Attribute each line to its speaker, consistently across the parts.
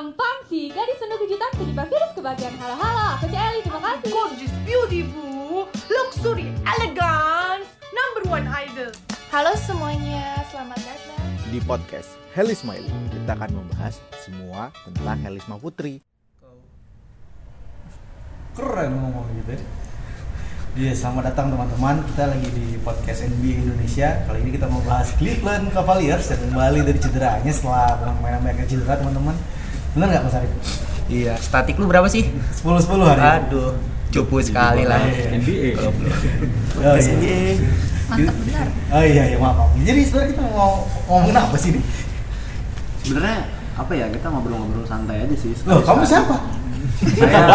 Speaker 1: Gampang sih, gadis penuh kejutan penyebab virus kebahagiaan. Halo halo, aku Celi, terima kasih.
Speaker 2: Gorgeous, beautiful, luxury, elegance, number one idol.
Speaker 3: Halo semuanya, selamat datang.
Speaker 4: Di podcast Helisma ini kita akan membahas semua tentang Helisma Putri.
Speaker 5: keren ngomong gitu ya. Iya, selamat datang teman-teman. Kita lagi di podcast NBA Indonesia. Kali ini kita mau bahas Cleveland Cavaliers yang kembali dari cederanya setelah pemain mereka cedera, teman-teman. Benar nggak Mas Arif?
Speaker 6: Iya, statik lu berapa sih?
Speaker 5: 10-10 hari. ini.
Speaker 6: Aduh, cupu sekali lah.
Speaker 5: Iya.
Speaker 4: NBA.
Speaker 5: Oh,
Speaker 6: Podcast
Speaker 5: iya.
Speaker 6: NBA.
Speaker 3: Mantap benar.
Speaker 5: Oh iya, iya maaf, maaf. Jadi sebenarnya kita mau ngomongin apa sih ini?
Speaker 7: sebenarnya apa ya kita ngobrol-ngobrol santai aja sih
Speaker 5: Loh, kamu siapa?
Speaker 7: saya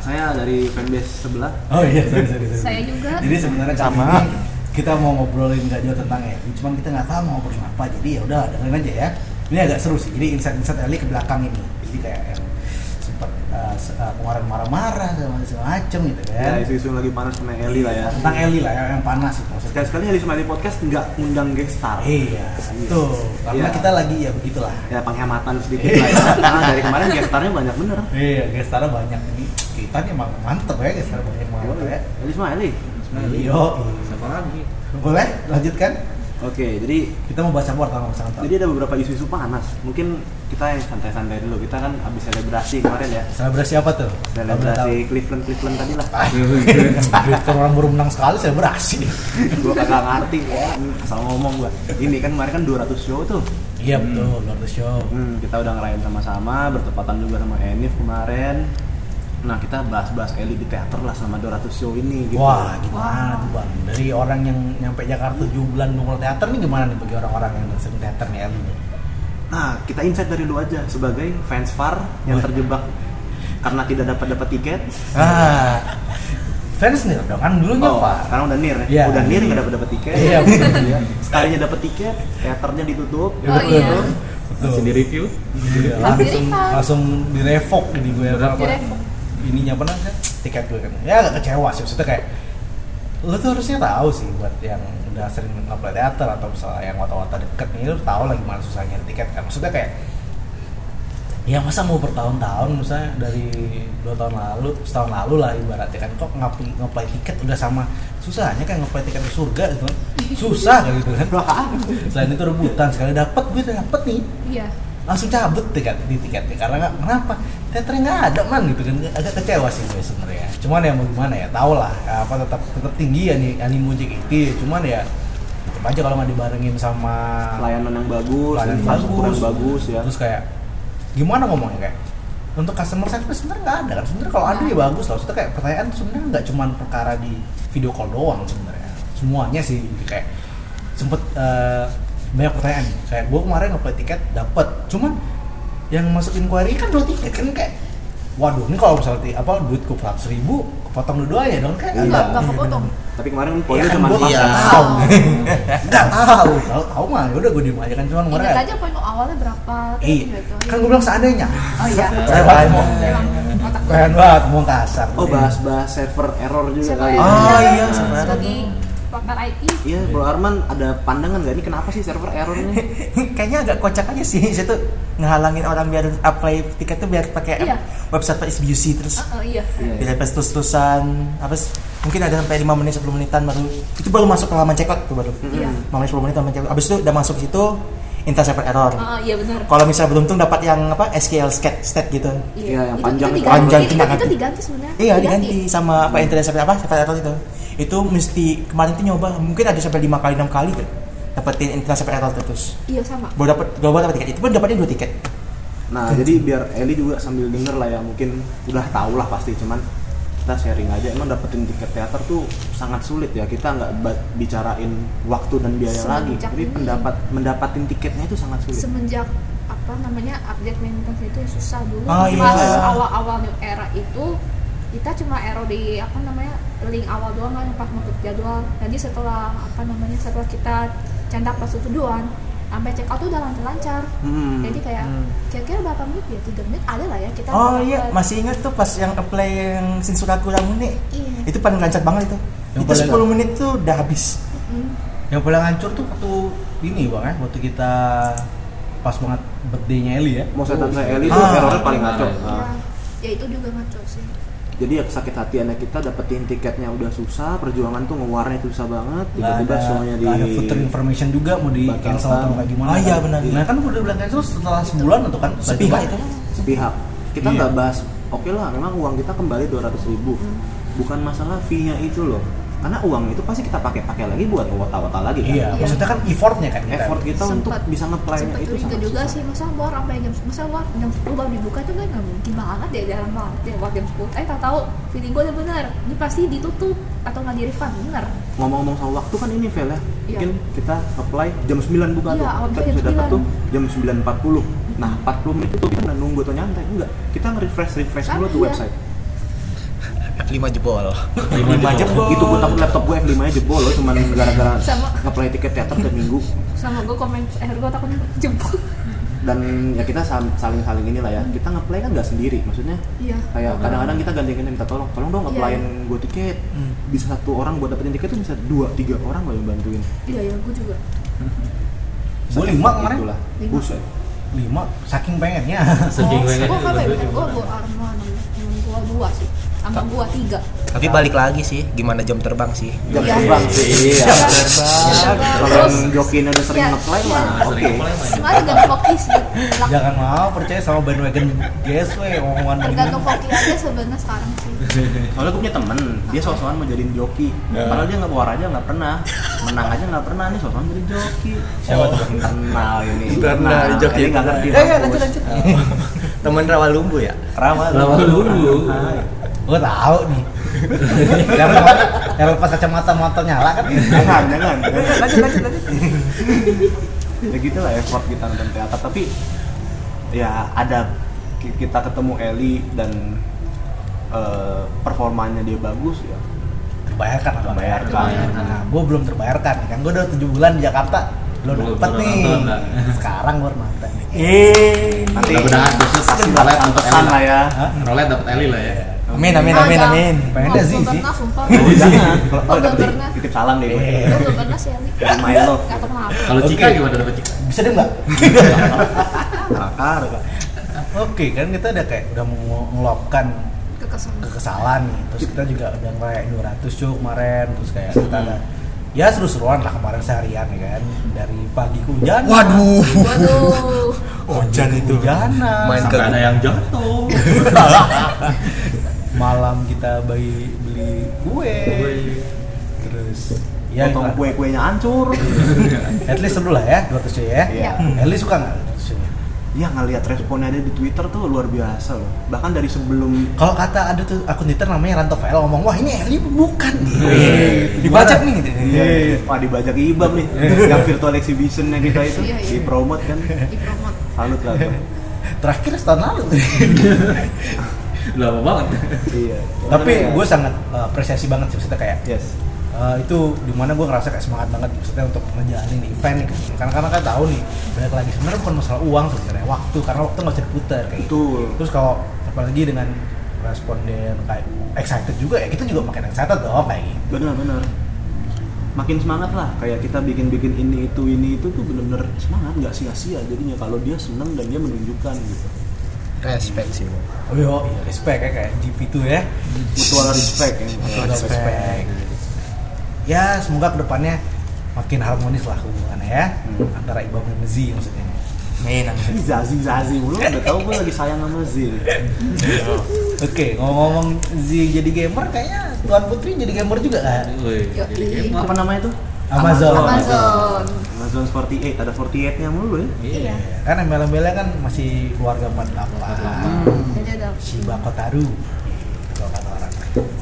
Speaker 7: saya dari fanbase sebelah
Speaker 5: Oh iya, sorry, sorry, sorry.
Speaker 3: Saya juga.
Speaker 5: Jadi sebenarnya
Speaker 4: Sama.
Speaker 5: kita mau ngobrolin nggak jauh tentang Eli, cuman kita nggak tahu mau ngobrolin apa. Jadi ya udah dengerin aja ya. Ini agak seru sih. Jadi insight-insight Eli ke belakang ini. Jadi kayak yang sempat uh, se- uh, kemarin marah-marah segala macem gitu
Speaker 7: ya
Speaker 5: kan.
Speaker 7: isu-isu yang lagi panas sama Eli lah ya
Speaker 5: Tentang Eli lah yang, yang panas itu maksudnya.
Speaker 7: sekali-sekali Eli Smiley Podcast nggak ngundang guest star
Speaker 5: Iya, tuh. Karena
Speaker 7: Iya.
Speaker 5: kita lagi ya begitulah.
Speaker 7: ya penghematan sedikit lah ya karena dari kemarin guest starnya banyak bener
Speaker 5: Iya, gestarnya banyak ini. Kita nih emang mantep ya gestar banyak banget ya.
Speaker 7: Eli Smiley
Speaker 5: Yo,
Speaker 7: siapa lagi
Speaker 5: boleh lanjutkan?
Speaker 7: Oke jadi
Speaker 5: Kita mau bahas apa pertama sama
Speaker 7: jadi ada beberapa isu-isu panas. Mungkin kita yang santai-santai dulu. Kita kan habis selebrasi kemarin ya.
Speaker 5: Selebrasi apa tuh?
Speaker 7: selebrasi Cleveland Cleveland tadi lah.
Speaker 5: Kalau orang baru menang sekali selebrasi.
Speaker 7: gua kagak ngerti ya. Asal ngomong gua. Ini kan kemarin kan 200 show tuh.
Speaker 5: Iya betul, Lord the Show.
Speaker 7: Hmm, kita udah ngerayain sama-sama, bertepatan juga sama Enif kemarin. Nah, kita bahas-bahas Eli di teater lah sama 200 show ini gitu.
Speaker 5: Wah, gimana tuh bang? Dari orang yang nyampe Jakarta 7 bulan nongol teater nih gimana nih bagi orang-orang yang sering teater nih Eli nih?
Speaker 7: Nah, kita insight dari lu aja sebagai fans VAR yang terjebak karena tidak dapat dapat tiket.
Speaker 5: Ah, fans nih dong kan dulunya
Speaker 7: Oh,
Speaker 5: Pak.
Speaker 7: sekarang udah nir ya.
Speaker 5: Iya.
Speaker 7: Udah nir nggak dapat dapat tiket.
Speaker 5: Iya, betul.
Speaker 7: Iya. Sekalinya dapat tiket, teaternya ditutup.
Speaker 3: Oh, iya.
Speaker 5: Betul.
Speaker 4: di review.
Speaker 5: Iya, langsung langsung direvok ini gue?
Speaker 3: Direvok.
Speaker 5: Ininya apa namanya? Tiket gue kan. Ya agak kecewa sih maksudnya kayak lu tuh harusnya tahu sih buat yang udah sering ngeplay teater atau misalnya yang wata-wata deket nih lu tahu lah gimana susahnya tiket kan maksudnya kayak ya masa mau bertahun-tahun misalnya dari dua tahun lalu setahun lalu lah ibaratnya kan kok ngapi ngeplay tiket udah sama susahnya kayak ngeplay tiket ke surga gitu susah kayak gitu kan selain itu rebutan sekali dapat gue dapet nih
Speaker 3: Iya.
Speaker 5: Langsung cabut tiket di tiketnya. Karena nggak kenapa? Teaternya nggak ada man gitu kan. Agak kecewa sih gue sebenarnya. Cuman ya mau gimana ya tau lah. Apa tetap tetap tinggi ya nih animo JKT cuman ya tetap aja kalau nggak dibarengin sama
Speaker 7: Layanan yang bagus,
Speaker 5: Layanan
Speaker 7: yang
Speaker 5: bagus.
Speaker 7: bagus ya.
Speaker 5: terus kayak gimana ngomongnya kayak untuk customer service sebenarnya nggak ada kan. Sebenarnya kalau ada ya bagus lah. Maksudnya kayak pertanyaan sebenarnya nggak cuma perkara di video call doang sebenarnya. Semuanya sih kayak sempet eh, banyak pertanyaan kayak gue kemarin ngeplay tiket dapet cuman yang masuk inquiry kan dua tiket kan kayak waduh ini kalau misalnya apa duit gue seratus ribu kepotong dua-duanya dong kayak
Speaker 3: Enggak, enggak kepotong.
Speaker 7: Tapi kemarin kan
Speaker 5: Ya
Speaker 7: poinnya
Speaker 5: kan
Speaker 7: cuma pas
Speaker 5: nggak
Speaker 7: ya.
Speaker 5: tahu nggak tahu kalau tahu mah ya udah gue diem aja kan cuman kemarin
Speaker 3: Ingat aja poin awalnya berapa
Speaker 5: Iya,
Speaker 3: gitu.
Speaker 5: kan gue bilang seandainya.
Speaker 3: Oh iya.
Speaker 5: Saya banget mau, keren banget mau kasar.
Speaker 7: Oh, bahas-bahas server error juga kali ya.
Speaker 6: Oh, iya,
Speaker 3: Iya,
Speaker 6: sebenarnya.
Speaker 3: Pakar IT.
Speaker 7: Iya, Bro Arman ada pandangan nggak ini kenapa sih server error ini?
Speaker 6: Kayaknya agak kocak aja sih. Saya tuh ngehalangin orang biar apply tiket tuh biar pakai
Speaker 3: Iya.
Speaker 6: website SBUC terus
Speaker 3: Oh, iya.
Speaker 7: Iya.
Speaker 6: biar pas terus-terusan apa sih, mungkin ada sampai 5 menit 10 menitan baru itu baru masuk ke halaman checkout tuh baru
Speaker 3: Iya.
Speaker 6: 5 menit 10 menit halaman checkout abis itu udah masuk situ inter server error
Speaker 3: Oh, iya benar.
Speaker 6: kalau misalnya beruntung dapat yang apa SQL stat stat gitu
Speaker 7: Iya, yang
Speaker 3: Itu-
Speaker 7: panjang
Speaker 3: itu
Speaker 7: itu.
Speaker 3: diganti.
Speaker 6: Panjang
Speaker 3: itu,
Speaker 6: itu
Speaker 3: itu
Speaker 6: ganti.
Speaker 3: diganti sebenarnya.
Speaker 6: Iya diganti sama apa internet server apa server error itu. Itu mesti kemarin tuh nyoba mungkin ada sampai lima kali enam kali tuh dapetin error tuh, terus.
Speaker 3: Iya sama.
Speaker 6: Baru dapat baru dapat tiket itu pun dapatnya dua tiket.
Speaker 7: Nah, jadi biar Eli juga sambil denger lah ya, mungkin udah tahu lah pasti, cuman kita sharing aja. Emang dapetin tiket teater tuh sangat sulit ya. Kita nggak bicarain waktu dan biaya lagi,
Speaker 3: Semenjak
Speaker 7: tapi
Speaker 3: ini.
Speaker 7: pendapat mendapatin tiketnya itu sangat sulit.
Speaker 3: Semenjak apa namanya update maintenance itu susah dulu.
Speaker 6: Oh, iya.
Speaker 3: Pas
Speaker 7: Iya.
Speaker 3: awal-awal new era itu kita cuma error di apa namanya link awal doang kan pas masuk jadwal. Jadi setelah apa namanya setelah kita centang persetujuan sampai check out tuh udah lancar-lancar.
Speaker 7: Hmm.
Speaker 3: Jadi kayak
Speaker 6: Hmm.
Speaker 3: kira-kira berapa menit ya? 3 menit ada lah ya kita.
Speaker 6: Oh iya masih ingat tuh pas yang apply yang Shinsuraku Ramune
Speaker 3: Iya.
Speaker 6: itu paling lancar banget itu.
Speaker 5: Yang
Speaker 6: itu 10 menit tuh udah habis.
Speaker 3: Mm.
Speaker 5: Yang paling hancur tuh waktu ini bang ya, waktu kita pas banget birthday-nya Eli ya.
Speaker 7: mau setan saya Eli itu
Speaker 5: Ah.
Speaker 7: errornya paling ngaco
Speaker 6: Ah.
Speaker 3: ya, ya itu juga ngaco sih
Speaker 7: jadi ya sakit hatiannya kita dapetin tiketnya udah susah perjuangan tuh ngewarnya itu susah banget tiba-tiba
Speaker 5: ada,
Speaker 7: semuanya di
Speaker 5: ada footer information juga mau di
Speaker 7: Batalkan.
Speaker 5: cancel atau kayak gimana.
Speaker 6: Ah, iya, benar.
Speaker 5: Nah kan udah bilang cancel setelah sebulan atau kan?
Speaker 6: sepihak itu
Speaker 7: sepihak kita
Speaker 5: Iya.
Speaker 7: nggak bahas oke lah memang uang kita kembali 200 ribu bukan masalah fee nya itu loh karena uang itu pasti kita pakai-pakai lagi buat wata-wata lagi kan
Speaker 5: Iya, maksudnya kan effortnya kan. kita.
Speaker 7: effort kita untuk
Speaker 3: Sempet-
Speaker 7: bisa nge-play itu sangat
Speaker 3: juga
Speaker 7: susah.
Speaker 3: sih masa war sampai jam masa war jam 10 baru dibuka itu kan nggak mungkin banget ya jarang banget ya war jam 10 eh tak tahu feeling gue udah bener ini pasti ditutup atau nggak di refund bener
Speaker 7: ngomong-ngomong soal waktu kan ini Vel ya
Speaker 3: Iya.
Speaker 7: mungkin kita apply jam 9 buka
Speaker 3: Iya,
Speaker 7: tuh kita bisa dapat
Speaker 3: 9.
Speaker 7: tuh jam 9.40 nah 40 menit itu kita nggak nunggu atau nyantai enggak kita nge-refresh refresh dulu
Speaker 3: Ah,
Speaker 7: tuh
Speaker 3: iya.
Speaker 7: website
Speaker 6: F5 jebol.
Speaker 5: Lima jebol.
Speaker 7: itu gue takut laptop gue F5 nya jebol loh cuman gara-gara nge-play tiket teater tiap minggu.
Speaker 3: Sama gue komen eh gue takut jempol
Speaker 7: dan ya kita saling-saling inilah ya. Kita nge-play kan nggak sendiri maksudnya.
Speaker 3: Iya.
Speaker 7: Kayak kadang-kadang kita ganti-ganti minta tolong tolong dong
Speaker 3: Iya,
Speaker 7: nge-playin gue tiket. Bisa satu orang buat dapetin tiket tuh bisa dua tiga orang loh yang bantuin.
Speaker 3: Iya iya gue juga.
Speaker 5: Gue lima kemarin.
Speaker 7: Itulah.
Speaker 3: Lima.
Speaker 7: buset.
Speaker 5: Lima, saking pengennya.
Speaker 8: Saking
Speaker 3: oh,
Speaker 8: pengen
Speaker 3: gue kapan ya gue gue Arma gue dua sih sama gue tiga.
Speaker 6: Tapi balik lagi sih gimana jam terbang sih?
Speaker 7: Jam
Speaker 3: Iya.
Speaker 7: terbang sih ya biasa kalau
Speaker 3: Terus-
Speaker 7: yang jokinya udah sering
Speaker 3: Iya,
Speaker 7: nge-play
Speaker 3: iya.
Speaker 7: mah oke
Speaker 8: apply mah.
Speaker 3: sebenarnya tergantung hoki sih
Speaker 5: Jangan mau percaya sama bandwagon GSW omongan
Speaker 3: tergantung hoki aja sebenarnya sekarang sih.
Speaker 7: Soalnya gue punya temen dia soal-soalan mau jadiin joki. Padahal dia nggak war aja nggak pernah. Menang aja nggak pernah nih soal-soalan jadi joki.
Speaker 5: Siapa tuh?
Speaker 7: internal ini
Speaker 6: Internal di joki.
Speaker 7: Ini nggak ngerti
Speaker 6: Eh, eh,
Speaker 7: mampus.
Speaker 6: lanjut lanjut. Teman rawa lumbu ya? Rawa
Speaker 8: Rawa Lumbu.
Speaker 5: Gue tahu nih. yang yang lepas kacamata motor nyala kan.
Speaker 7: jangan jangan
Speaker 6: lanjut lanjut lanjut
Speaker 7: ya gitu lah effort kita nonton teater tapi ya ada ki- kita ketemu Eli dan eh, performanya dia bagus ya
Speaker 5: Terbayarkan lah.
Speaker 7: Terbayarkan.
Speaker 5: Nah, gue belum terbayarkan kan. Gue udah tujuh bulan di Jakarta. Belum
Speaker 8: Belum
Speaker 5: dapet nih.
Speaker 8: nonton?
Speaker 5: Sekarang gue nonton nih.
Speaker 6: eh
Speaker 7: nanti
Speaker 8: Mudah-mudahan besok
Speaker 7: kasih
Speaker 8: rolet
Speaker 7: pesan
Speaker 8: Eli
Speaker 7: lah ya?
Speaker 8: Rolet dapat Eli lah ya.
Speaker 6: Amin amin amin amin.
Speaker 5: Pengen dah sih
Speaker 3: sumpah.
Speaker 7: Oh, jangan kalau
Speaker 3: belum
Speaker 7: titip,
Speaker 3: pernah.
Speaker 7: titip salam deh. Gue
Speaker 3: belum pernah sih
Speaker 7: my love
Speaker 8: Kalau. Cika gimana dapat Cika?
Speaker 5: Bisa deh mbak?
Speaker 7: Rakar
Speaker 5: Oke kan kita udah kayak udah mau ngeluapkan
Speaker 3: kekesalan.
Speaker 5: kekesalan nih. Terus kita juga udah ngerayain 200 cuy kemarin. Terus kayak kita ada ya seru-seruan lah kemarin seharian ya kan? Dari pagi ke hujan.
Speaker 6: Waduh.
Speaker 3: Waduh.
Speaker 6: Hujan itu.
Speaker 5: hujanan.
Speaker 6: Main
Speaker 8: Sampai
Speaker 6: ke-
Speaker 8: ada yang jatuh.
Speaker 5: malam kita beli beli kue. Terus ya
Speaker 7: potong
Speaker 5: gimana?
Speaker 7: kue-kuenya hancur.
Speaker 5: At least seru lah ya 200 cuy ya.
Speaker 7: Iya.
Speaker 5: Eli suka nggak 200 cuy
Speaker 7: ya ngelihat responnya dia di Twitter tuh luar biasa loh. Bahkan dari sebelum
Speaker 5: kalau kata ada tuh akun Twitter namanya Ranto VL ngomong wah ini Eli bukan nih.
Speaker 6: Dibajak nih gitu.
Speaker 7: Iya, wah dibajak ibab nih. Yang virtual exhibitionnya kita itu
Speaker 3: Iya, iya.
Speaker 7: dipromot kan.
Speaker 3: Di promote
Speaker 7: salut lah
Speaker 5: terakhir setahun lalu
Speaker 8: Lama banget.
Speaker 7: iya.
Speaker 5: Tapi
Speaker 7: Cuman ya,
Speaker 5: gue sangat uh, apresiasi banget sih maksudnya kayak
Speaker 7: yes.
Speaker 5: uh, itu di mana gue ngerasa kayak semangat banget maksudnya untuk ngejalanin event nih kan karena karena kan tahu nih banyak lagi. Sebenarnya bukan masalah uang sebenarnya waktu karena waktu nggak bisa diputar kayak gitu.
Speaker 7: Betul.
Speaker 5: Terus kalau apalagi dengan responden kayak excited juga ya kita juga makin excited dong kayak gitu.
Speaker 7: Benar-benar makin semangat lah kayak kita bikin-bikin ini itu ini itu tuh bener-bener semangat nggak sia-sia jadinya kalau dia seneng dan dia menunjukkan gitu
Speaker 6: respect sih
Speaker 5: oh iya iya, respect ya kayak GP itu ya.
Speaker 7: Mutual respect ya
Speaker 5: Mutual respect. ya semoga ke depannya makin harmonis lah hubungannya ya
Speaker 7: Hmm.
Speaker 5: antara Ibam dan Mezi maksudnya.
Speaker 6: Main amin.
Speaker 7: Ini Zazi Zazi mulu udah tau gue lagi sayang sama Zil
Speaker 5: Oke, ngomong-ngomong Z jadi gamer, kayaknya Tuan Putri jadi gamer juga kan?
Speaker 8: Jadi gamer.
Speaker 7: apa namanya tuh
Speaker 5: Amazon.
Speaker 3: Amazon.
Speaker 7: Amazon 48 ada 48 nya mulu ya.
Speaker 3: Iya.
Speaker 5: Kan embel-embelnya kan masih keluarga 48.
Speaker 3: jadi ada
Speaker 5: Shiba Kotaru. Kalau kata orang.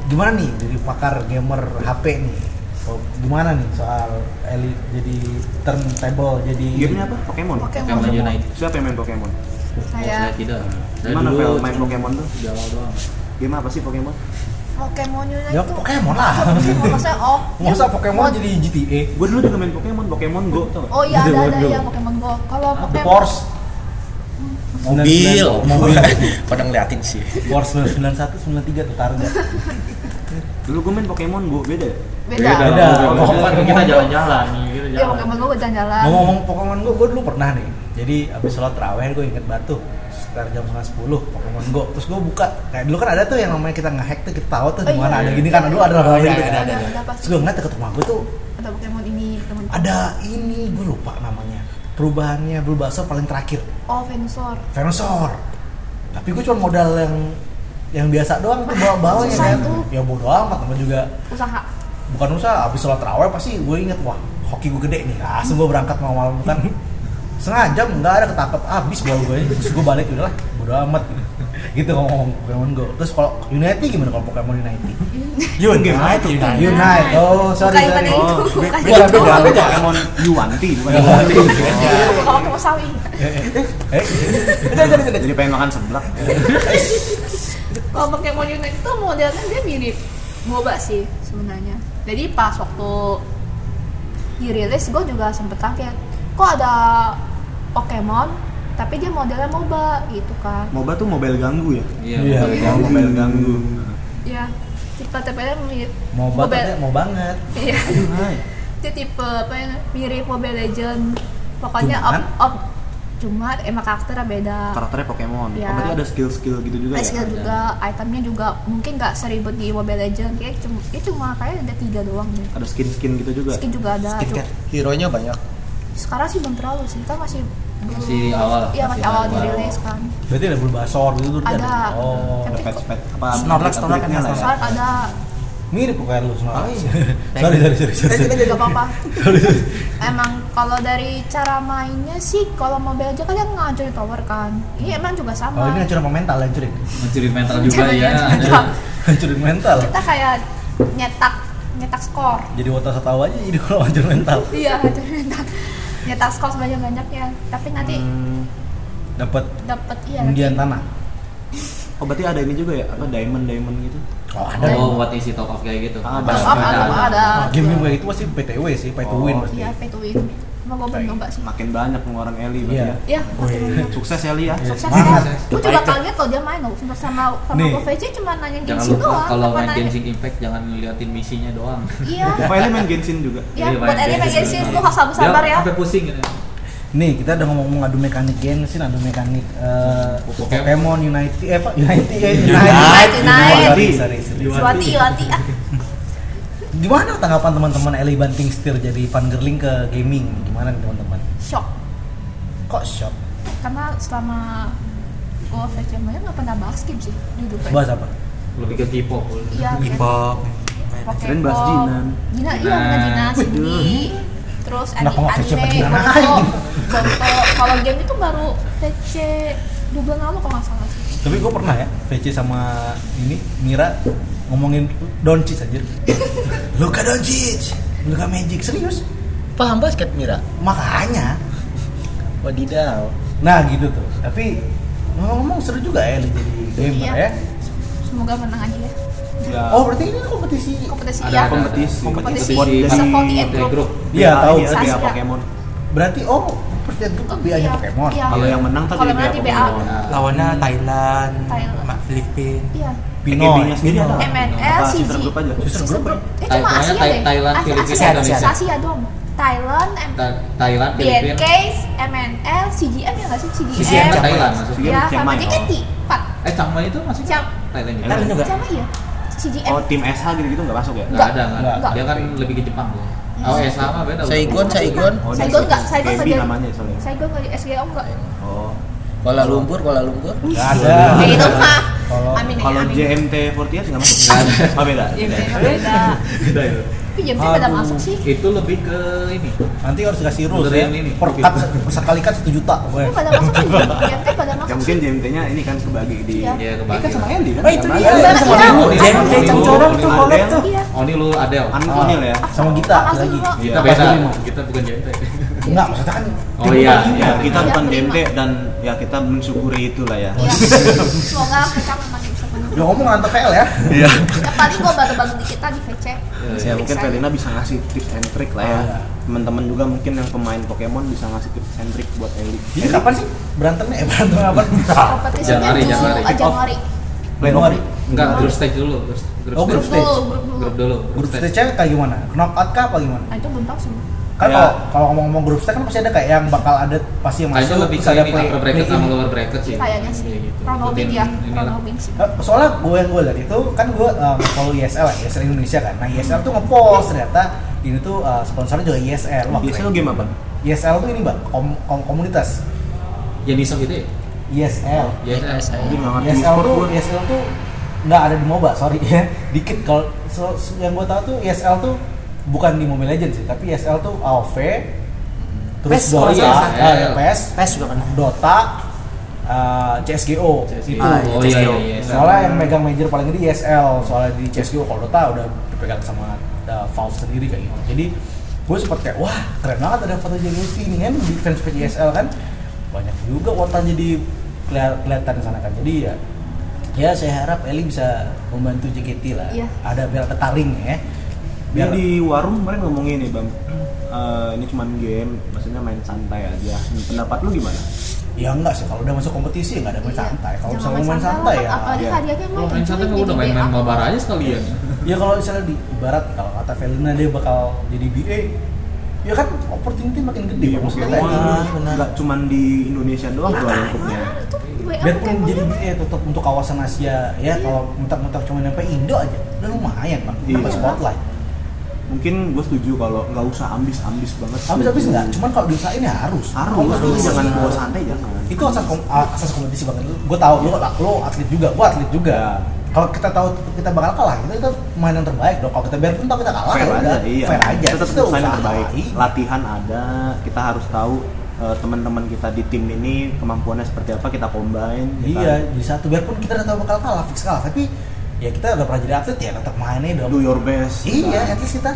Speaker 5: Gimana nih dari pakar gamer HP nih? Oh, gimana nih soal Eli jadi turntable jadi
Speaker 7: gamenya apa? Pokemon?
Speaker 3: Pokemon.
Speaker 8: Pokemon. Unite.
Speaker 7: siapa yang main Pokemon?
Speaker 3: Saya.
Speaker 8: Saya tidak. Saya
Speaker 7: gimana
Speaker 8: dulu
Speaker 7: main Pokemon tuh?
Speaker 8: di awal doang.
Speaker 7: game apa sih Pokemon
Speaker 3: Pokemon Unite
Speaker 5: Ya
Speaker 3: itu
Speaker 5: Pokemon lah.
Speaker 3: masa oh
Speaker 5: Masa
Speaker 3: ya,
Speaker 5: Pokemon jadi GTA?
Speaker 7: gue dulu juga main Pokemon Pokemon Go tau gak?
Speaker 3: oh iya ada
Speaker 5: Gitu,
Speaker 3: ada
Speaker 5: gitu.
Speaker 3: ya Pokemon Go kalau
Speaker 5: The
Speaker 3: Pokemon
Speaker 5: Porsche.
Speaker 6: mobil
Speaker 5: Mobil.
Speaker 6: pada ngeliatin sih
Speaker 5: Porsche 991 93 tuh targa.
Speaker 7: dulu gue main Pokemon Go beda ya
Speaker 3: beda
Speaker 5: Beda. Pokemon
Speaker 8: kita jalan-jalan nih, kita
Speaker 3: Ya Pokemon Go jalan-jalan.
Speaker 5: Ngomong-ngomong Pokemon Go, gue dulu pernah nih. Jadi abis sholat terawih gue inget batu sekitar jam setengah sepuluh Pokemon Go. Terus gue buka, kayak dulu kan ada tuh yang namanya kita nge-hack tuh kita tahu tuh
Speaker 3: Oh,
Speaker 5: di mana
Speaker 3: iya.
Speaker 5: ada gini kan dulu ada
Speaker 6: Oh,
Speaker 5: gitu
Speaker 6: iya,
Speaker 5: kan.
Speaker 6: ada, ada,
Speaker 3: ada.
Speaker 5: Terus gue ngeliat deket rumah gue tuh
Speaker 3: Ada Pokemon ini, teman.
Speaker 5: ada ini gue lupa namanya perubahannya Bulbasaur paling terakhir
Speaker 3: Oh, Venusaur.
Speaker 5: Venusaur tapi gue cuma modal yang yang biasa doang tuh bawa bawanya kan ya bodo amat sama juga
Speaker 3: Usaha.
Speaker 5: bukan usaha abis sholat terawih pasti gue inget wah hoki gue gede nih langsung gue berangkat mau malam kan setengah jam nggak ada ketangkep abis bawa gue terus gue balik udah lah bodo amat gitu ngomong Pokemon Go terus kalau Unity gimana kalau Pokemon Unity
Speaker 6: Unite, Unite.
Speaker 5: Unite oh sorry
Speaker 3: Bukan
Speaker 5: sorry
Speaker 3: itu,
Speaker 7: Oh, beda
Speaker 3: itu.
Speaker 7: beda beda Pokemon Yuanti bukan Yuanti.
Speaker 3: Kalau Pokemon sawi.
Speaker 5: eh
Speaker 7: Jadi pengen makan seblak.
Speaker 3: Kalau Pokemon Unite itu modelnya dia mirip MOBA sih sebenarnya. Jadi pas waktu dirilis gue juga sempet kaget. Kok ada Pokemon tapi dia modelnya MOBA gitu kan.
Speaker 7: MOBA tuh mobile ganggu ya.
Speaker 8: Iya.
Speaker 5: Iya.
Speaker 8: betul.
Speaker 7: Oh, mobile ganggu.
Speaker 3: Ya, tipe tipe-nya mirip
Speaker 5: mau banget mau banget
Speaker 3: Iya.
Speaker 7: Aduh, hai.
Speaker 3: Itu tipe apa ya? Mirip Mobile Legend. Pokoknya up up cuma emang karakternya beda.
Speaker 7: Karakternya Pokemon.
Speaker 3: Iya.
Speaker 7: Oh, berarti ada skill-skill gitu juga
Speaker 3: Ada
Speaker 7: ya.
Speaker 3: skill juga, itemnya juga mungkin nggak seribet di Mobile Legend. Kayak cuma, ya cuma kayak ada tiga doang deh.
Speaker 7: Ada skin-skin gitu juga.
Speaker 3: Skin juga ada.
Speaker 6: Skincare.
Speaker 9: Hero-nya banyak.
Speaker 3: Sekarang sih belum terlalu sih, kita masih belum.
Speaker 8: Masih awal,
Speaker 3: Iya
Speaker 8: masih
Speaker 3: masih awal
Speaker 8: awal.
Speaker 3: dirilis kan.
Speaker 5: berarti ada Bulbasaur gitu tuh
Speaker 3: Ada.
Speaker 5: oh
Speaker 3: Tapi
Speaker 7: Pet pet apa
Speaker 6: Snorlax, Snorlax kan
Speaker 7: ya.
Speaker 3: Soalnya ada
Speaker 5: mirip kayak lu semua
Speaker 6: Oh, iya.
Speaker 5: sorry sorry sorry sorry
Speaker 3: nggak apa-apa. emang kalau dari cara mainnya sih kalau Mobile Legend kan dia ngancurin tower kan. Iya emang juga sama.
Speaker 5: oh ini hancurin sama mental hancurin
Speaker 8: Mencuri mental juga ya.
Speaker 3: jangan.
Speaker 8: ada.
Speaker 5: hancurin mental
Speaker 3: Kita kayak nyetak nyetak skor.
Speaker 5: jadi wota tahu aja jadi kalau hancurin mental
Speaker 3: Iya, nyetak nyetak nyetak skor sebanyak banyaknya. Tapi nanti
Speaker 7: Hmm.
Speaker 5: dapat
Speaker 3: dapat iya nanti
Speaker 5: undian tanah
Speaker 7: Oh, berarti ada ini juga ya? Apa diamond diamond gitu?
Speaker 5: oh ada
Speaker 8: Oh, buat isi top up kayak gitu.
Speaker 7: Ah,
Speaker 3: Top
Speaker 7: ada.
Speaker 3: up ada ada.
Speaker 5: game game kayak itu pasti PTW sih pay to win
Speaker 7: Oh,
Speaker 5: pasti
Speaker 3: Iya, pay to win. Nyoba sih.
Speaker 7: Makin banyak pengeluaran Eli berarti
Speaker 5: Iya.
Speaker 7: ya.
Speaker 3: Iya, makin banyak.
Speaker 7: Sukses Eli ya.
Speaker 3: Sukses ya. Gue juga kaget kalau dia main loh sama sama sama VC cuma nanya
Speaker 8: Jangan
Speaker 3: Genshin
Speaker 8: lupa
Speaker 3: doang.
Speaker 8: kalau main Genshin Impact jangan liatin misinya doang.
Speaker 3: Iya.
Speaker 7: Pak Eli main Genshin juga.
Speaker 3: Ya, buat Eli main Genshin lu harus sabar-sabar ya.
Speaker 8: Sampai pusing gitu.
Speaker 5: nih kita udah ngomong adu mekanik Genshin adu mekanik eh,
Speaker 8: Pokemon.
Speaker 5: Unity eh apa Unity eh
Speaker 3: Unite, Unite.
Speaker 5: sorry sorry sorry.
Speaker 3: Suwati, Suwati. Ah,
Speaker 5: gimana tanggapan teman-teman Eli banting setir jadi fangirling ke gaming gimana nih teman-teman
Speaker 3: shock.
Speaker 5: kok shock
Speaker 3: Karena selama gue VC main nggak pernah bahas game sih gue.
Speaker 5: bahas apa
Speaker 8: Lebih ke K-pop.
Speaker 3: Iya, kayak
Speaker 6: K-pop.
Speaker 7: Keren bahas Jinan.
Speaker 3: Jina, iya, bener Jina, Cindy. Terus anime, anime, Boruto. Kalau game itu baru VC dua bulan lalu kalau nggak salah sih.
Speaker 5: tapi gue pernah ya VC sama ini Mira ngomongin Doncic aja Luka Doncic Luka Magic serius
Speaker 9: Paham basket Mira?
Speaker 5: makanya
Speaker 9: Wadidaw.
Speaker 5: nah gitu tuh tapi ngomong-ngomong seru juga ya jadi gamer
Speaker 3: Iya.
Speaker 5: ya
Speaker 3: Semoga menang aja ya.
Speaker 7: Ya.
Speaker 5: oh berarti ini kompetisi
Speaker 3: Kompetisi
Speaker 8: Ada
Speaker 3: ya.
Speaker 7: kompetisi.
Speaker 3: Kompetisi.
Speaker 8: Kompetisi
Speaker 3: Bisa
Speaker 7: jadi
Speaker 3: 48
Speaker 8: Play
Speaker 3: group.
Speaker 8: group.
Speaker 5: Iya,
Speaker 7: BA
Speaker 5: tahu.
Speaker 7: ini ya,
Speaker 3: Sastra.
Speaker 7: BA Pokemon.
Speaker 5: berarti oh percaya itu tuh biaya Pokemon
Speaker 3: Iya.
Speaker 7: Kalau yang menang tadi
Speaker 3: Kalau
Speaker 7: BA
Speaker 3: menang di BA.
Speaker 7: Pokemon.
Speaker 6: Lawannya Thailand,
Speaker 3: Thailand.
Speaker 6: Filipina.
Speaker 3: Iya.
Speaker 5: Pinoy
Speaker 7: PKB-nya sendiri ada.
Speaker 3: MNL, CG.
Speaker 7: sister group aja?
Speaker 5: Sister group ya?
Speaker 3: Eh cuma
Speaker 8: Thailand,
Speaker 3: Asia deh.
Speaker 8: Thailand, Filipina,
Speaker 3: Asia,
Speaker 6: Indonesia.
Speaker 3: Asia, Asia dong. Thailand, M-
Speaker 8: Thailand, Filipina.
Speaker 3: BNK, MNL, CGM ya nggak sih? CGM.
Speaker 6: CGM,
Speaker 8: Thailand maksudnya.
Speaker 3: Ya, sama. JKT. Empat.
Speaker 8: Eh, Changmai itu masih
Speaker 3: Chang-
Speaker 8: Thailand juga.
Speaker 6: Thailand juga.
Speaker 3: Sama iya. CGM.
Speaker 7: Oh, tim SH gitu-gitu nggak masuk ya?
Speaker 8: Enggak ada, ada. Dia kan lebih ke Jepang tuh. Oh, eh sama beda.
Speaker 9: Saigon, Saigon.
Speaker 7: Oh,
Speaker 3: Saigon
Speaker 7: dia
Speaker 3: nggak, Saigon jadi.
Speaker 7: namanya soalnya.
Speaker 3: Saigon di SGO nggak.
Speaker 7: Oh.
Speaker 9: Kuala Lumpur, Kuala Lumpur.
Speaker 5: Gak ada
Speaker 3: Kayak gitu mah.
Speaker 5: Kalau
Speaker 3: ya,
Speaker 7: Kalau
Speaker 3: amin.
Speaker 7: JMT48 nggak masuk?
Speaker 8: Nggak ada.
Speaker 7: Oh beda. Beda.
Speaker 3: beda.
Speaker 8: Beda itu.
Speaker 3: JMT pada masuk sih.
Speaker 8: Itu lebih ke ini.
Speaker 5: nanti harus kasih rules ya
Speaker 8: ini.
Speaker 5: per cut sekali cut satu juta
Speaker 3: pada masuk sih. JMT pada
Speaker 7: Ya
Speaker 3: masuk
Speaker 7: mungkin
Speaker 3: sih.
Speaker 7: JMT-nya ini kan kebagi di
Speaker 3: Iya.
Speaker 8: Iya,
Speaker 7: Ini
Speaker 8: kebagi.
Speaker 7: kan sama Eli kan?
Speaker 6: Oh, itu
Speaker 7: Sama
Speaker 6: dia.
Speaker 3: Iya,
Speaker 5: sama
Speaker 3: iya.
Speaker 5: dulu.
Speaker 6: JMT Cangcorong tuh
Speaker 7: Adel.
Speaker 6: collab tuh.
Speaker 8: Ini lu Adele.
Speaker 7: An
Speaker 5: Ah.
Speaker 7: Onil ya?
Speaker 5: sama Gita
Speaker 3: Makasih,
Speaker 5: lagi.
Speaker 8: Kita beda. Kita bukan JMT.
Speaker 5: enggak maksudnya kan
Speaker 8: Oh iya, iya.
Speaker 7: Kita
Speaker 3: Iya,
Speaker 7: bukan. JMT dan ya kita mensyukuri itulah ya.
Speaker 3: Iya. Semoga penuh.
Speaker 5: Udah ngomong ngantor VL ya
Speaker 7: Iya.
Speaker 3: Ya paling gua baru-baru dikit tadi VC.
Speaker 7: Ya mungkin Felina bisa ngasih tips and trick lah ya.
Speaker 5: Oh, iya.
Speaker 7: Teman-teman juga mungkin yang pemain Pokemon bisa ngasih tips and trick buat Eli.
Speaker 5: ini kapan sih berantemnya eh berantem apa
Speaker 3: Kompetisinya
Speaker 8: Januari,
Speaker 3: dulu
Speaker 8: Januari.
Speaker 3: ah, Januari.
Speaker 5: Januari
Speaker 8: Enggak, grup stage dulu. Grup, grup
Speaker 5: Oh, grup
Speaker 8: stage.
Speaker 5: stage.
Speaker 3: Dulu, grup dulu.
Speaker 8: Grup dulu.
Speaker 5: grup stage kayak gimana knockout kah apa gimana
Speaker 3: Nah itu belum tahu sih.
Speaker 5: Kan
Speaker 6: Ya.
Speaker 5: kalau kalau ngomong-ngomong grup stage kan pasti ada kayak yang bakal ada pasti yang
Speaker 8: Kayaknya
Speaker 5: masuk
Speaker 8: lebih
Speaker 5: terus ada play
Speaker 8: upper bracket sama lower bracket sih.
Speaker 3: kayaknya sih
Speaker 8: Iya gitu.
Speaker 3: round robin
Speaker 8: Ikutin
Speaker 3: ya round robin sih
Speaker 5: Eh, soalnya gue yang gue lihat itu kan gue um, follow ISL ya ISL Indonesia kan nah ISL tuh ngepost ternyata ini tuh uh, sponsornya juga ISL Wah,
Speaker 7: biasanya
Speaker 5: keren.
Speaker 7: game apa
Speaker 5: ISL tuh ini bang kom- kom- komunitas
Speaker 8: Yang iseng gitu ya?
Speaker 5: ISL ISL
Speaker 7: e-sport
Speaker 5: tuh. ISL tuh nggak ada di MOBA sorry ya dikit kalau so- so- yang gue tahu tuh ISL tuh bukan di Mobile Legends sih tapi ISL tuh AoV terus
Speaker 6: PES kalau
Speaker 5: Dota
Speaker 8: salah.
Speaker 5: ah, ya, PES
Speaker 6: PES juga kan
Speaker 5: Dota uh, CSGO,
Speaker 8: CSGO.
Speaker 5: itu
Speaker 6: Ah, iya,
Speaker 8: oh iya
Speaker 6: CSGO.
Speaker 8: iya. iya.
Speaker 5: soalnya yang megang major paling gede ISL soalnya di CSGO kalau Dota udah dipegang sama uh, Valve sendiri kayak gitu jadi gue sempat kayak wah keren banget ada foto JKT ini kan di fanspage ISL kan banyak juga wotanya di keli- kelihatan di sana kan jadi ya ya saya harap Eli bisa membantu JKT lah
Speaker 3: Iya.
Speaker 5: ada biar ketaring ya
Speaker 7: Dia
Speaker 5: biar
Speaker 7: di warung kemarin ngomong ini bang, Eh, ini cuman game, maksudnya main santai aja. Pendapat lu gimana?
Speaker 5: ya enggak sih kalau udah masuk kompetisi enggak ada main
Speaker 3: Iya.
Speaker 5: santai kalau misalnya main santai ya
Speaker 3: apalagi
Speaker 7: Iya.
Speaker 3: hadiahnya
Speaker 8: Kalau main santai mah udah main-main
Speaker 3: BA.
Speaker 8: mabar aja sekalian.
Speaker 5: Ya kalau misalnya di ibarat kalau kata Felina dia bakal jadi BA, ya kan opportunity makin gede.
Speaker 7: Iya,
Speaker 5: Bang. maksudnya
Speaker 6: benar.
Speaker 7: nggak cuman di Indonesia doang tuh lingkupnya.
Speaker 5: Biarpun jadi? BA tetap untuk kawasan Asia ya kalau mentok-mentok cuma nyampe Indo aja udah lumayan bang
Speaker 7: Iya.
Speaker 5: dapat spotlight
Speaker 7: Mungkin gue setuju kalau nggak usah ambis-ambis banget.
Speaker 5: habis-habis enggak cuman kalau diusahain ya harus
Speaker 7: Harus, lu jangan bawa santai jangan.
Speaker 5: itu asas kom- a- asas kompetisi banget gue tahu lu lo atlet juga gue atlet juga kalau kita tahu kita bakal kalah kita itu main yang terbaik dong kalau kita biarpun tahu kita kalah
Speaker 7: fair
Speaker 5: ya
Speaker 7: aja, iya.
Speaker 5: fair aja
Speaker 7: Tetap
Speaker 5: Kita
Speaker 7: usaha yang terbaik.
Speaker 5: Iya.
Speaker 7: Latihan ada, kita harus tahu eh, teman-teman kita di tim ini kemampuannya seperti apa kita combine. ya
Speaker 5: Iya, di satu biarpun kita udah tahu bakal kalah, fix kalah, tapi ya kita udah pernah jadi atlet ya tetap mainnya dong.
Speaker 7: Do your best.
Speaker 5: Iya, at least kita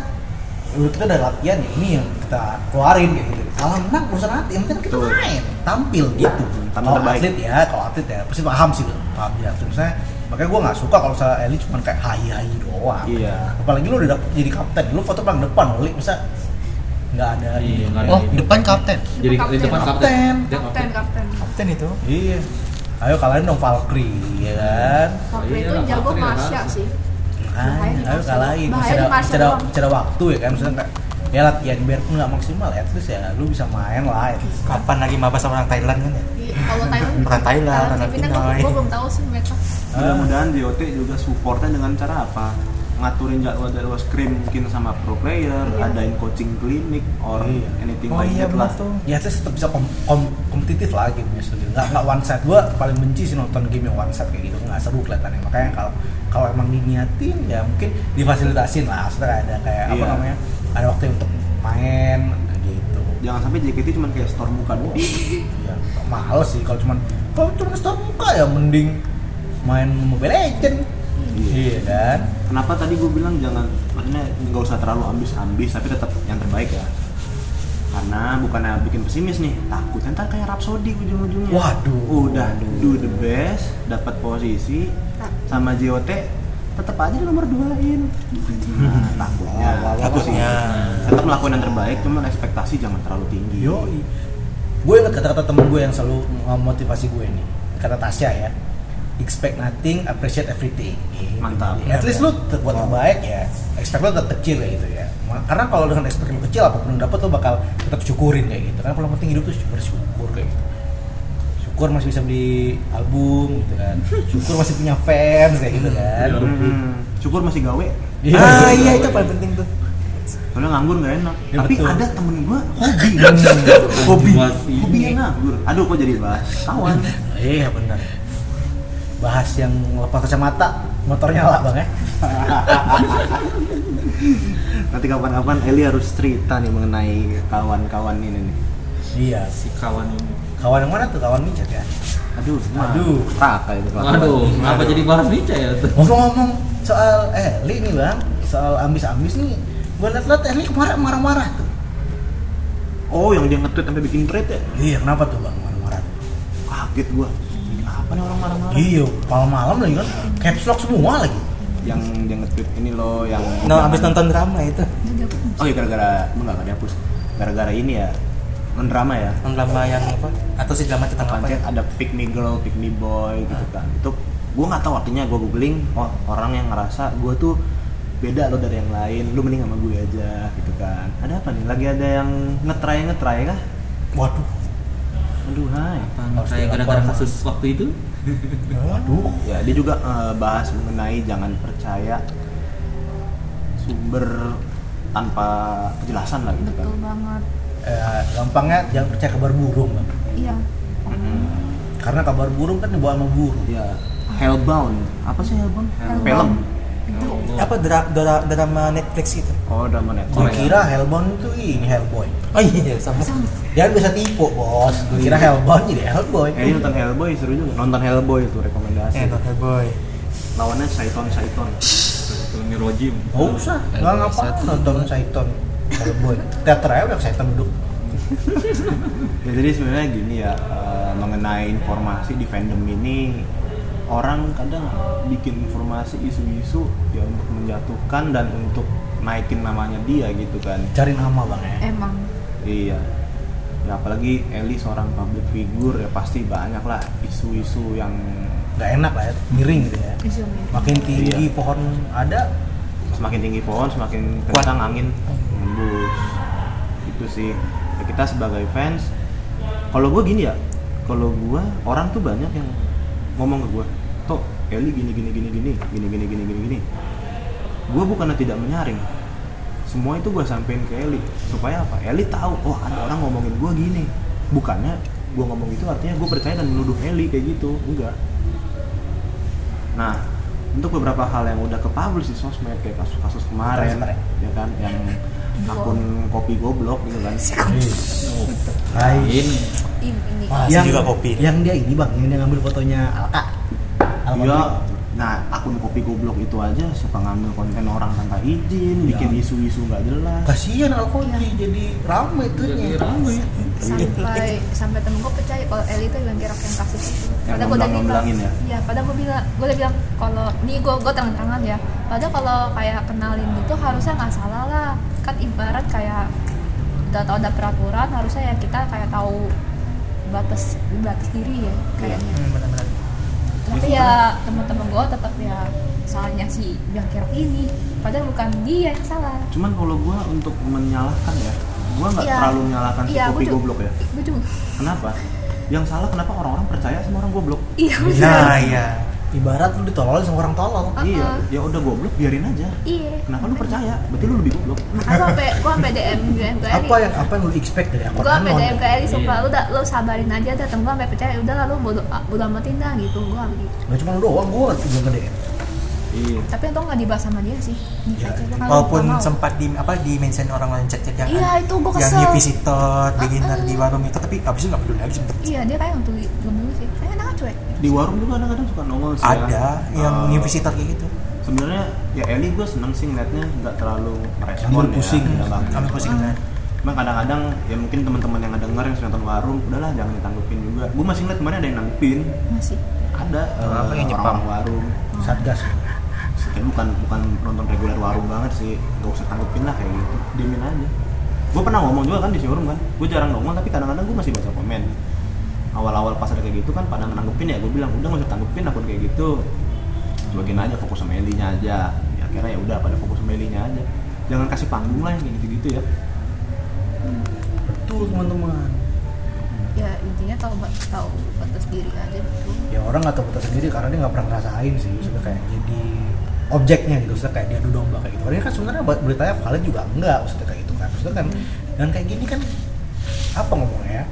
Speaker 5: udah kita udah latihan ya ini yang kita keluarin kayak gitu. Kalah menang urusan hati, yang penting kita main, tampil gitu.
Speaker 7: tampil
Speaker 5: Kalau
Speaker 7: terbaik.
Speaker 5: atlet ya, kalau atlet ya pasti paham sih, Bang. paham dia atlet. Misalnya, makanya gue nggak suka kalau misalnya Eli cuma kayak hai hai doang.
Speaker 7: Iya.
Speaker 5: Apalagi lu udah dapet jadi kapten, lu foto paling depan, Oli, masa nggak ada
Speaker 8: Iya.
Speaker 9: Oh, depan kapten.
Speaker 8: Jadi di depan kapten.
Speaker 5: Kapten.
Speaker 3: Kapten kapten
Speaker 6: kapten itu
Speaker 5: Iya. Ayo kalahin dong Valkyrie, ya kan?
Speaker 3: Valkyrie
Speaker 8: Iya,
Speaker 3: itu yang jago Marsha sih Bahaya
Speaker 5: ayo kalahin. Masih ada waktu ya kan? Misalnya kayak ya latihan biarpun nggak maksimal ya, at least ya lu bisa main lah. at least.
Speaker 6: kapan lagi maba sama orang Thailand kan ya
Speaker 3: Iya, kalau Thailand
Speaker 6: Orang Thailand, orang
Speaker 3: Filipina
Speaker 6: Pinoy.
Speaker 3: gue belum tahu sih mereka
Speaker 7: Mudah-mudahan JOT juga supportnya dengan cara apa? Ngaturin jadwal-jadwal scrim mungkin sama pro player,
Speaker 3: Iya.
Speaker 7: adain coaching klinik or
Speaker 5: Iya.
Speaker 7: anything
Speaker 6: oh
Speaker 7: like
Speaker 6: iya
Speaker 7: that lah.
Speaker 6: tuh
Speaker 5: Ya least tetap bisa kom kom- kompetitif lah gamenya sendiri. Nggak nggak one side. Gua paling benci sih nonton game yang one side kayak gitu. Nggak seru kelihatannya. Makanya kalau kalau emang diniatin ya mungkin difasilitasin lah. Maksudnya ada kayak apa
Speaker 7: Iya.
Speaker 5: namanya? Ada waktu untuk main gitu.
Speaker 7: Jangan sampai JKT cuma kayak store muka doang.
Speaker 5: Iya, males sih kalau cuman kalau cuma store muka ya mending main Mobile Legend. Iya kan?
Speaker 7: Kenapa tadi gue bilang jangan, maksudnya nggak usah terlalu ambis-ambis, tapi tetap yang terbaik ya. Karena bukannya bikin pesimis nih, takut ntar kayak Rhapsody ujung-ujungnya.
Speaker 5: Waduh.
Speaker 7: Udah do the best, dapat posisi sama JOT tetap aja di nomor duain. Nah, takutnya.
Speaker 6: Takutnya.
Speaker 7: Tetap melakukan yang terbaik, cuman ekspektasi jangan terlalu tinggi.
Speaker 5: Yo, gue kata-kata temen gue yang selalu motivasi gue nih, kata Tasya ya, expect nothing, appreciate everything. Gitu.
Speaker 7: Mantap.
Speaker 5: Jadi, At least lu ter- buat terbaik ya, expect lu tetap kecil kayak gitu ya. Karena kalau dengan expect lu kecil apa pun yang dapat lu bakal tetap syukurin kayak gitu. Karena paling penting hidup tuh bersyukur kayak gitu. Syukur masih bisa beli album gitu kan. Syukur masih punya fans kayak gitu kan.
Speaker 7: Hmm, syukur masih gawe.
Speaker 5: Iya.
Speaker 6: ah iya itu paling penting tuh
Speaker 7: Soalnya nganggur nggak enak.
Speaker 5: Ya,
Speaker 7: Tapi
Speaker 5: betul.
Speaker 7: ada temen gua hobi.
Speaker 8: Hobi.
Speaker 7: Hobinya nganggur. Aduh kok jadi bahas kawan.
Speaker 5: Iya benar. Bahas yang lepas kacamata, motornya nyala bang ya.
Speaker 7: Nanti kapan-kapan Eli harus cerita nih mengenai kawan-kawan ini nih.
Speaker 5: Iya.
Speaker 8: Si kawan ini.
Speaker 5: Kawan yang mana tuh? Kawan Micat ya?
Speaker 7: Aduh,
Speaker 5: Aduh.
Speaker 7: Raka itu kawan.
Speaker 8: Aduh, kenapa jadi bahas Nica ya tuh?
Speaker 5: Ngomong-ngomong soal Eli nih bang, soal ambis-ambis nih, gue liat-liat Eli kemarin marah-marah tuh.
Speaker 7: Oh, yang dia nge-tweet sampai bikin thread ya?
Speaker 5: Iya, kenapa tuh bang marah-marah?
Speaker 7: Kaget gua. Apa nih orang marah-marah?
Speaker 5: Iya, malam-malam lagi kan, caps lock semua lagi.
Speaker 7: Yang dia nge-tweet ini loh yang
Speaker 6: no abis nonton drama itu
Speaker 7: Oh iya gara-gara enggak enggak dihapus. Gara-gara ini ya mendrama ya.
Speaker 6: nonton drama yang apa atau si drama tentang apa ya
Speaker 7: ada pick me girl, pick me boy gitu kan. Itu gua nggak tahu artinya gua googling oh, orang yang ngerasa gua tuh beda lo dari yang lain lu mending sama gue aja gitu kan ada apa nih lagi ada yang ngetray ngetray kah
Speaker 5: Waduh.
Speaker 7: Aduh hai.
Speaker 8: Gara-gara kasus waktu itu?
Speaker 5: Waduh.
Speaker 7: ya dia juga eh, bahas mengenai jangan percaya sumber tanpa kejelasan lah gitu kan.
Speaker 3: Betul banget.
Speaker 5: Eh, gampangnya jangan percaya kabar burung,
Speaker 3: iya.
Speaker 5: Karena kabar burung kan dibawa sama burung.
Speaker 7: ya Hellbound. Apa sih Hellbound?
Speaker 3: Hellbound.
Speaker 7: film
Speaker 6: Apa dra dra drama Netflix itu?
Speaker 7: oh drama
Speaker 5: Gue
Speaker 7: Netflix
Speaker 5: kira Hellbound itu ini Hellboy.
Speaker 6: Oh iya sama.
Speaker 5: Jangan bisa tipu, Bos. Gue kira Hellbound jadi Hellboy.
Speaker 7: Eh, nonton Hellboy seru juga. Nonton Hellboy itu rekomendasi.
Speaker 6: Eh nonton boy.
Speaker 7: Lawannya Saiton Saiton.
Speaker 8: Itu Mirojim.
Speaker 5: Enggak usah. Enggak ngapain nonton Saiton Hellboy. Teater aja udah Saiton duduk.
Speaker 7: Ya, jadi sebenarnya gini ya eh, mengenai informasi di fandom ini orang kadang bikin informasi isu-isu ya untuk menjatuhkan dan untuk naikin namanya dia gitu kan.
Speaker 5: Cari nama, Bang ya.
Speaker 3: emang
Speaker 7: Iya. Ya apalagi Eli seorang public figure ya pasti banyak lah isu-isu yang
Speaker 5: Gak enak lah ya, miring gitu ya. Makin tinggi
Speaker 7: Iya.
Speaker 5: pohon ada,
Speaker 7: semakin tinggi pohon semakin kencang angin ngembus itu sih Ya, kita sebagai fans kalau gue gini ya kalau gue orang tuh banyak yang ngomong ke gue toh Eli gini gini gini gini gini gini gini gini gini. Gue bukannya tidak menyaring. Semua itu gue sampein ke Eli. Supaya apa? Eli tahu oh ada orang ngomongin gue gini. Bukannya gue ngomong gitu artinya gue percaya dan menuduh Eli kayak gitu. Enggak. Nah untuk beberapa hal yang udah ke publish di sosmed kayak kasus-kasus kemarin
Speaker 5: Kemarin.
Speaker 7: ya kan yang akun kopi goblok gitu kan
Speaker 5: lain.
Speaker 6: Masih juga kopi.
Speaker 5: Yang dia ini bang, yang dia ngambil fotonya Alka. Alka
Speaker 7: Iya, nah akun kopi goblok itu aja suka ngambil konten orang tanpa izin, bikin isu-isu nggak jelas.
Speaker 5: Kasihan Alka jadi rame tuh
Speaker 8: jadi rame.
Speaker 3: sampai sampai temen gue percaya kalau Eli itu yang gerak yang kasus itu padahal gue udah bilang
Speaker 7: ya?
Speaker 3: iya padahal gue bilang gue udah bilang kalau ini gue gue terang-terangan ya. Padahal kalau kayak kenalin gitu harusnya nggak salah lah. Kan ibarat kayak udah tau ada peraturan harusnya ya kita kayak tahu batas batas diri ya kayaknya.
Speaker 6: Hmm, benar-benar.
Speaker 3: Tapi ya teman-teman gue tetap ya salahnya si gerak ini padahal bukan dia yang salah
Speaker 7: Cuman kalau gua untuk menyalahkan ya, gua nggak
Speaker 3: Iya.
Speaker 7: terlalu menyalahkan si
Speaker 3: Iya,
Speaker 7: kopi goblok ya.
Speaker 3: gue juga
Speaker 7: Kenapa? Yang salah kenapa orang-orang percaya sama orang goblok?
Speaker 3: iya
Speaker 6: Nah iya.
Speaker 5: Ibarat lu ditolol sama orang tolol.
Speaker 3: Uh-uh.
Speaker 7: Iya, ya udah goblok biarin aja.
Speaker 3: iya
Speaker 7: Kenapa lu percaya? Berarti lu lebih goblok.
Speaker 3: makanya gue sampai gue sampai DM Eli
Speaker 5: Apa yang apa yang lu expect dari akun
Speaker 3: gue sampai? DM ke Eli sumpah
Speaker 8: Iya.
Speaker 3: lu udah lu sabarin aja dah temen gue sampai percaya udah lah lu bodo bodo amatin dah gitu gue gitu
Speaker 5: Gak cuma lu doang, gua juga ke DM.
Speaker 7: Iya.
Speaker 3: tapi untung nggak dibahas sama dia sih
Speaker 5: Iya.
Speaker 3: gua kan
Speaker 6: Walaupun
Speaker 3: nggak
Speaker 6: sempat di apa di mention orang lain chat-chat yang
Speaker 3: Iya, itu gua
Speaker 6: yang
Speaker 3: kesel.
Speaker 6: new visitor, beginner di warung itu tapi abis itu nggak peduli lagi sempet.
Speaker 3: iya dia kayak untuk enak cuek
Speaker 7: Di warung juga kadang-kadang suka nongol sih. ya.
Speaker 6: Ada yang
Speaker 7: Eh,
Speaker 6: new visitor kayak gitu.
Speaker 7: Sebenarnya ya Eli gue seneng sih ngeliatnya nggak terlalu merespon
Speaker 5: Ambil
Speaker 7: ya.
Speaker 5: pusing.
Speaker 6: Kami pusing kan.
Speaker 7: Cuma kadang-kadang ya mungkin teman-teman yang denger yang sering nonton warung, udahlah jangan ditanggupin juga. Gue masih ngeliat kemarin ada yang nanggupin,
Speaker 3: masih
Speaker 7: ada eh,
Speaker 6: Apa yang Jepang?
Speaker 7: warung.
Speaker 5: Satgas.
Speaker 7: Ya bukan bukan nonton reguler warung banget sih, gak usah tanggupin lah kayak gitu, diemin aja. Gue pernah ngomong juga kan di showroom kan, gue jarang ngomong tapi kadang-kadang gue masih baca komen. Awal-awal pas ada kayak gitu kan pada nanggupin ya, gue bilang udah gak usah tanggupin akun kayak gitu, cuekin aja fokus sama Elinya aja. Ya akhirnya ya udah pada fokus sama Elinya aja. Jangan kasih panggung lah yang kayak gitu-gitu ya.
Speaker 5: Betul teman-teman.
Speaker 3: ya intinya tahu tahu batas diri aja gitu
Speaker 5: Ya orang nggak tahu betul sendiri karena dia nggak pernah ngerasain sih. Sudah kayak jadi objeknya gitu, sudah kayak dia domba kayak gitu. Padahal kan sebenarnya buat beritanya valid juga enggak, maksudnya kayak gitu kan. Maksudnya kan dengan kayak gini kan apa ngomongnya ya?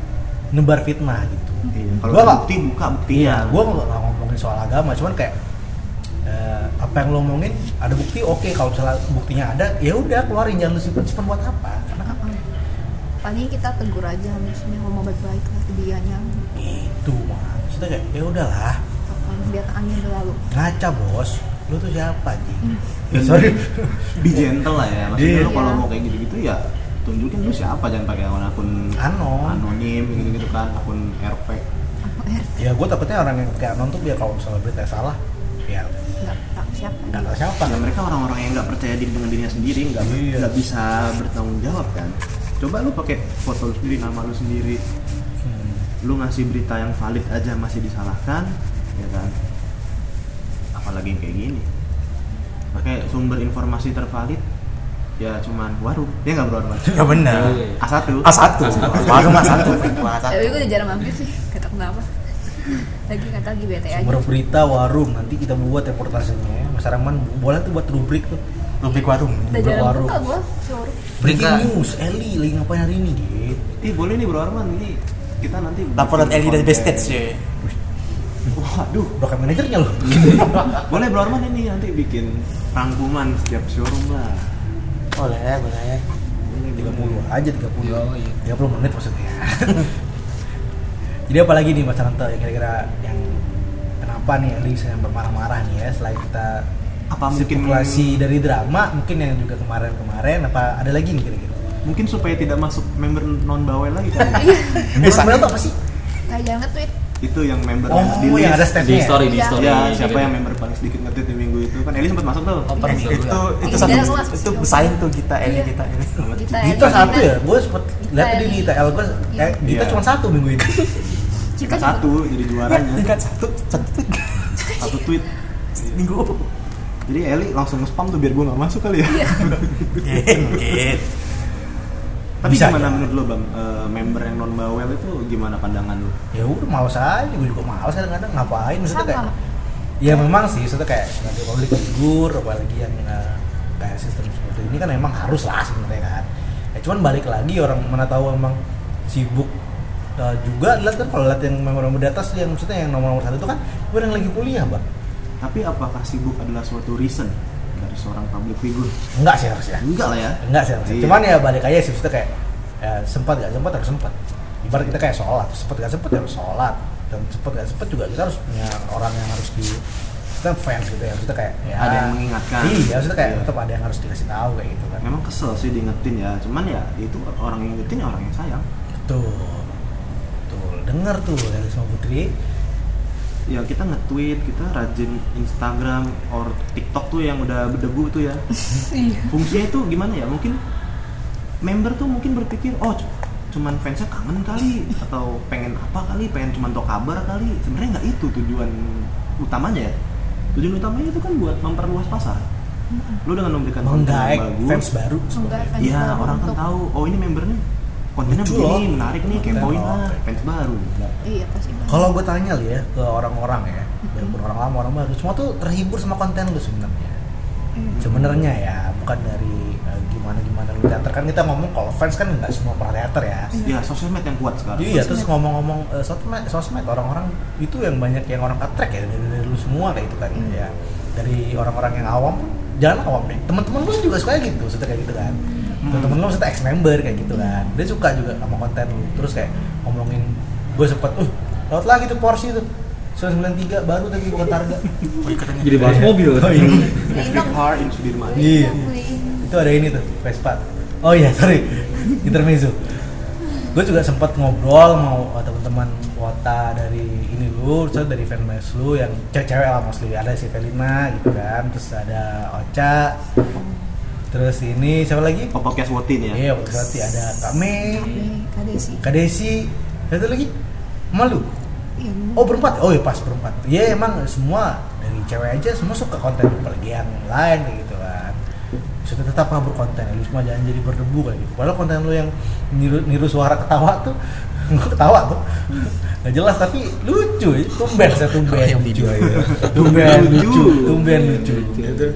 Speaker 5: Nebar fitnah gitu.
Speaker 7: Iya, kalau bukti buka bukti
Speaker 5: Iya, gue nggak ngomongin soal agama, cuman kayak eh, apa yang lo omongin ada bukti, oke. Kalau misalnya buktinya ada, ya udah keluarin jangan lu simpen simpen buat apa? Karena kan
Speaker 3: paling kita tegur aja maksudnya ngomong baik-baik lah ke dianya
Speaker 5: itu mah. Maksudnya kayak ya udahlah,
Speaker 3: apa biar angin berlalu
Speaker 5: ngaca bos. Lu tuh siapa Ji?
Speaker 7: Dan
Speaker 5: Sorry.
Speaker 7: be gentle lah ya maksudnya
Speaker 5: Iya.
Speaker 7: lu kalau mau kayak gitu-gitu ya tunjukin lu siapa jangan pakai akun-akun
Speaker 5: Anon.
Speaker 7: anonim gitu-gitu kan akun RP
Speaker 5: Ya gue takutnya orang yang kayak anon tuh biar kalau misalnya berita salah, ya
Speaker 3: nggak tahu siapa
Speaker 5: nggak tahu siapa.
Speaker 7: Nah, mereka orang-orang yang nggak percaya diri dengan dirinya sendiri nggak
Speaker 5: Iya.
Speaker 7: nggak bisa bertanggung jawab kan coba lu pakai foto lu sendiri nama lu sendiri
Speaker 5: Hmm.
Speaker 7: lu ngasih berita yang valid aja masih disalahkan ya kan apalagi yang kayak gini pakai sumber informasi tervalid ya cuman warung ya nggak bro Arman
Speaker 6: Ya benar.
Speaker 7: A1
Speaker 6: A1. Warung A1. Warung
Speaker 3: tapi
Speaker 6: A1.
Speaker 3: gue udah jarang mampir sih kata kenapa lagi kata lagi bete aja
Speaker 5: Sumber berita warung nanti kita buat reportasenya ya. Mas Arman boleh tuh buat rubrik tuh.
Speaker 6: Rubrik warung.
Speaker 3: udah jarang
Speaker 5: warung.
Speaker 3: gue
Speaker 5: Breaking news, Eli lagi ngapain hari ini gitu.
Speaker 7: Ih boleh nih bro Arman ini kita nanti
Speaker 6: Laporan Eli dari. Bestage ya.
Speaker 7: Waduh,
Speaker 5: Broker manajernya loh.
Speaker 7: boleh bro Arman ini nanti bikin rangkuman setiap showroom lah.
Speaker 6: Boleh, boleh.
Speaker 7: Boleh,
Speaker 5: 30 aja 30.
Speaker 9: Yo, iya.
Speaker 5: 30 menit maksudnya. Jadi apa lagi nih Mas Ranto yang kira-kira yang kenapa nih Eli bisa yang bermarah-marah nih ya selain kita
Speaker 7: Apa mungkin-
Speaker 5: spekulasi dari drama mungkin yang juga kemarin-kemarin apa ada lagi nih kira-kira?
Speaker 7: Mungkin supaya tidak masuk member non bawel lagi kan.
Speaker 5: Bisa. Member tuh apa sih?
Speaker 3: kayak jangan nge-tweet
Speaker 7: itu yang member
Speaker 5: Oh,
Speaker 7: di
Speaker 5: yang ada
Speaker 7: list.
Speaker 5: stepnya.
Speaker 8: di
Speaker 5: ya?
Speaker 8: story di
Speaker 3: Iya.
Speaker 8: story
Speaker 7: Ya,
Speaker 8: Gitu.
Speaker 7: siapa yang member paling sedikit ngetit di minggu itu kan Eli sempat masuk tuh.
Speaker 9: Oh,
Speaker 6: Itu
Speaker 9: juga.
Speaker 6: itu
Speaker 3: Iya,
Speaker 6: satu itu bersaing tuh kita Eli
Speaker 3: Iya.
Speaker 6: kita ini.
Speaker 3: kita
Speaker 5: Gita satu ya, gue sempet lihat
Speaker 3: Eli.
Speaker 5: di TL gue, eh, Gita
Speaker 7: Iya.
Speaker 5: cuma satu minggu ini.
Speaker 7: Kita satu jadi juaranya.
Speaker 6: Tingkat satu satu tuh
Speaker 7: Satu tweet.
Speaker 6: minggu.
Speaker 7: Jadi Eli langsung nge-spam tuh biar gue nggak masuk kali ya.
Speaker 6: Git.
Speaker 7: Tapi
Speaker 5: Bisa
Speaker 7: gimana
Speaker 5: aja.
Speaker 7: menurut lo bang, Eh, member yang non bawel itu gimana pandangan lo?
Speaker 5: Ya udah males aja, gue juga males kadang-kadang ngapain maksudnya kayak
Speaker 3: sama
Speaker 5: Ya memang sih, maksudnya kayak sebagai public figure apalagi yang eh, kayak sistem seperti ini kan emang harus lah sebenarnya kan. Ya cuman balik lagi orang mana tahu emang sibuk eh, juga lihat kan kalau lihat yang member di atas yang maksudnya yang nomor nomor satu itu kan gue yang lagi kuliah bang.
Speaker 7: Tapi apakah sibuk adalah suatu reason seorang public figure?
Speaker 5: Enggak sih harusnya.
Speaker 7: Enggak lah ya.
Speaker 5: Enggak sih harusnya.
Speaker 7: Iya.
Speaker 5: Cuman ya balik aja sih maksudnya kayak ya, sempat gak sempat harus sempat. Ibarat kita kayak sholat, sempat gak sempat ya harus sholat dan sempat gak sempat juga kita harus punya orang yang harus di kita fans gitu ya maksudnya kayak ya,
Speaker 7: Ada yang mengingatkan.
Speaker 5: iya maksudnya kayak
Speaker 7: Iya.
Speaker 5: tetap ada yang harus dikasih tahu kayak gitu kan
Speaker 7: Memang kesel sih diingetin ya, cuman ya itu orang yang ingetin ya orang yang sayang.
Speaker 5: betul betul dengar tuh dari Risma Putri
Speaker 7: Ya kita nge-tweet, kita rajin Instagram or TikTok tuh yang udah berdebu tuh ya. Fungsinya itu gimana ya? Mungkin member tuh mungkin berpikir, oh cuman fansnya kangen kali atau pengen apa kali, pengen cuman tau kabar kali. Sebenarnya nggak itu tujuan utamanya ya. Tujuan utamanya itu kan buat memperluas pasar. Lu dengan memberikan konten
Speaker 5: menggaek
Speaker 7: yang bagus,
Speaker 5: fans baru
Speaker 3: enggak fans
Speaker 7: Iya,
Speaker 3: baru
Speaker 7: orang kan tahu. Oh ini membernya kontennya
Speaker 5: Lucu
Speaker 7: begini,
Speaker 5: loh.
Speaker 7: menarik nih, kepoin
Speaker 5: oh,
Speaker 7: lah,
Speaker 5: oke.
Speaker 7: fans baru.
Speaker 3: iya pasti banget.
Speaker 5: kalau gue tanya li ya ke orang-orang ya biarpun orang lama orang baru semua tuh terhibur sama konten lu sebenarnya sebenarnya ya bukan dari eh, gimana gimana lu teater kan kita ngomong kalau fans kan nggak semua pernah teater ya
Speaker 7: Ya, sosmed yang kuat sekarang.
Speaker 5: Iya, terus ngomong-ngomong eh, sosmed, sosmed orang-orang itu yang banyak yang orang katrek ya dari, dari lu semua kayak gitu kan ya. Dari orang-orang yang awam jangan awam deh. Teman-teman lu juga suka gitu, maksudnya kayak gitu kan. Teman-teman lu maksudnya ex member kayak gitu kan. Dia suka juga sama konten lu. Terus kayak ngomongin gue sempet, uh, lewat lagi tuh Porsche tuh. 993 baru tapi bukan targa.
Speaker 8: jadi bahas mobil
Speaker 5: Oh iya.
Speaker 7: Electric car in Sudirman.
Speaker 5: Iya. Itu ada ini tuh, Vespa. Oh iya, sorry. Intermezzo. Gue juga sempat ngobrol mau sama teman-teman wota dari ini lu, terus dari fanbase lu yang cewek-cewek lah mostly. Ada si Felina gitu kan, terus ada Ocha. Terus ini siapa lagi?
Speaker 7: Oh, podcast Wotin ya.
Speaker 5: Iya, berarti ada Kak Mei,
Speaker 3: Nih, kade sih
Speaker 5: Kak Desi, ada lagi? Malu.
Speaker 3: iya.
Speaker 5: Oh berempat, oh iya pas berempat. Iya emang semua dari cewek aja semua suka konten apalagi yang lain kayak gitu kan. Sudah tetap nggak berkonten, lu semua jangan jadi berdebu kayak gitu. Padahal konten lu yang niru, niru suara ketawa tuh, gue ketawa tuh, nggak jelas tapi lucu, ya. tumben saya tumben.
Speaker 9: Kalau yang video ya.
Speaker 5: tumben lucu, tumben lucu. Gitu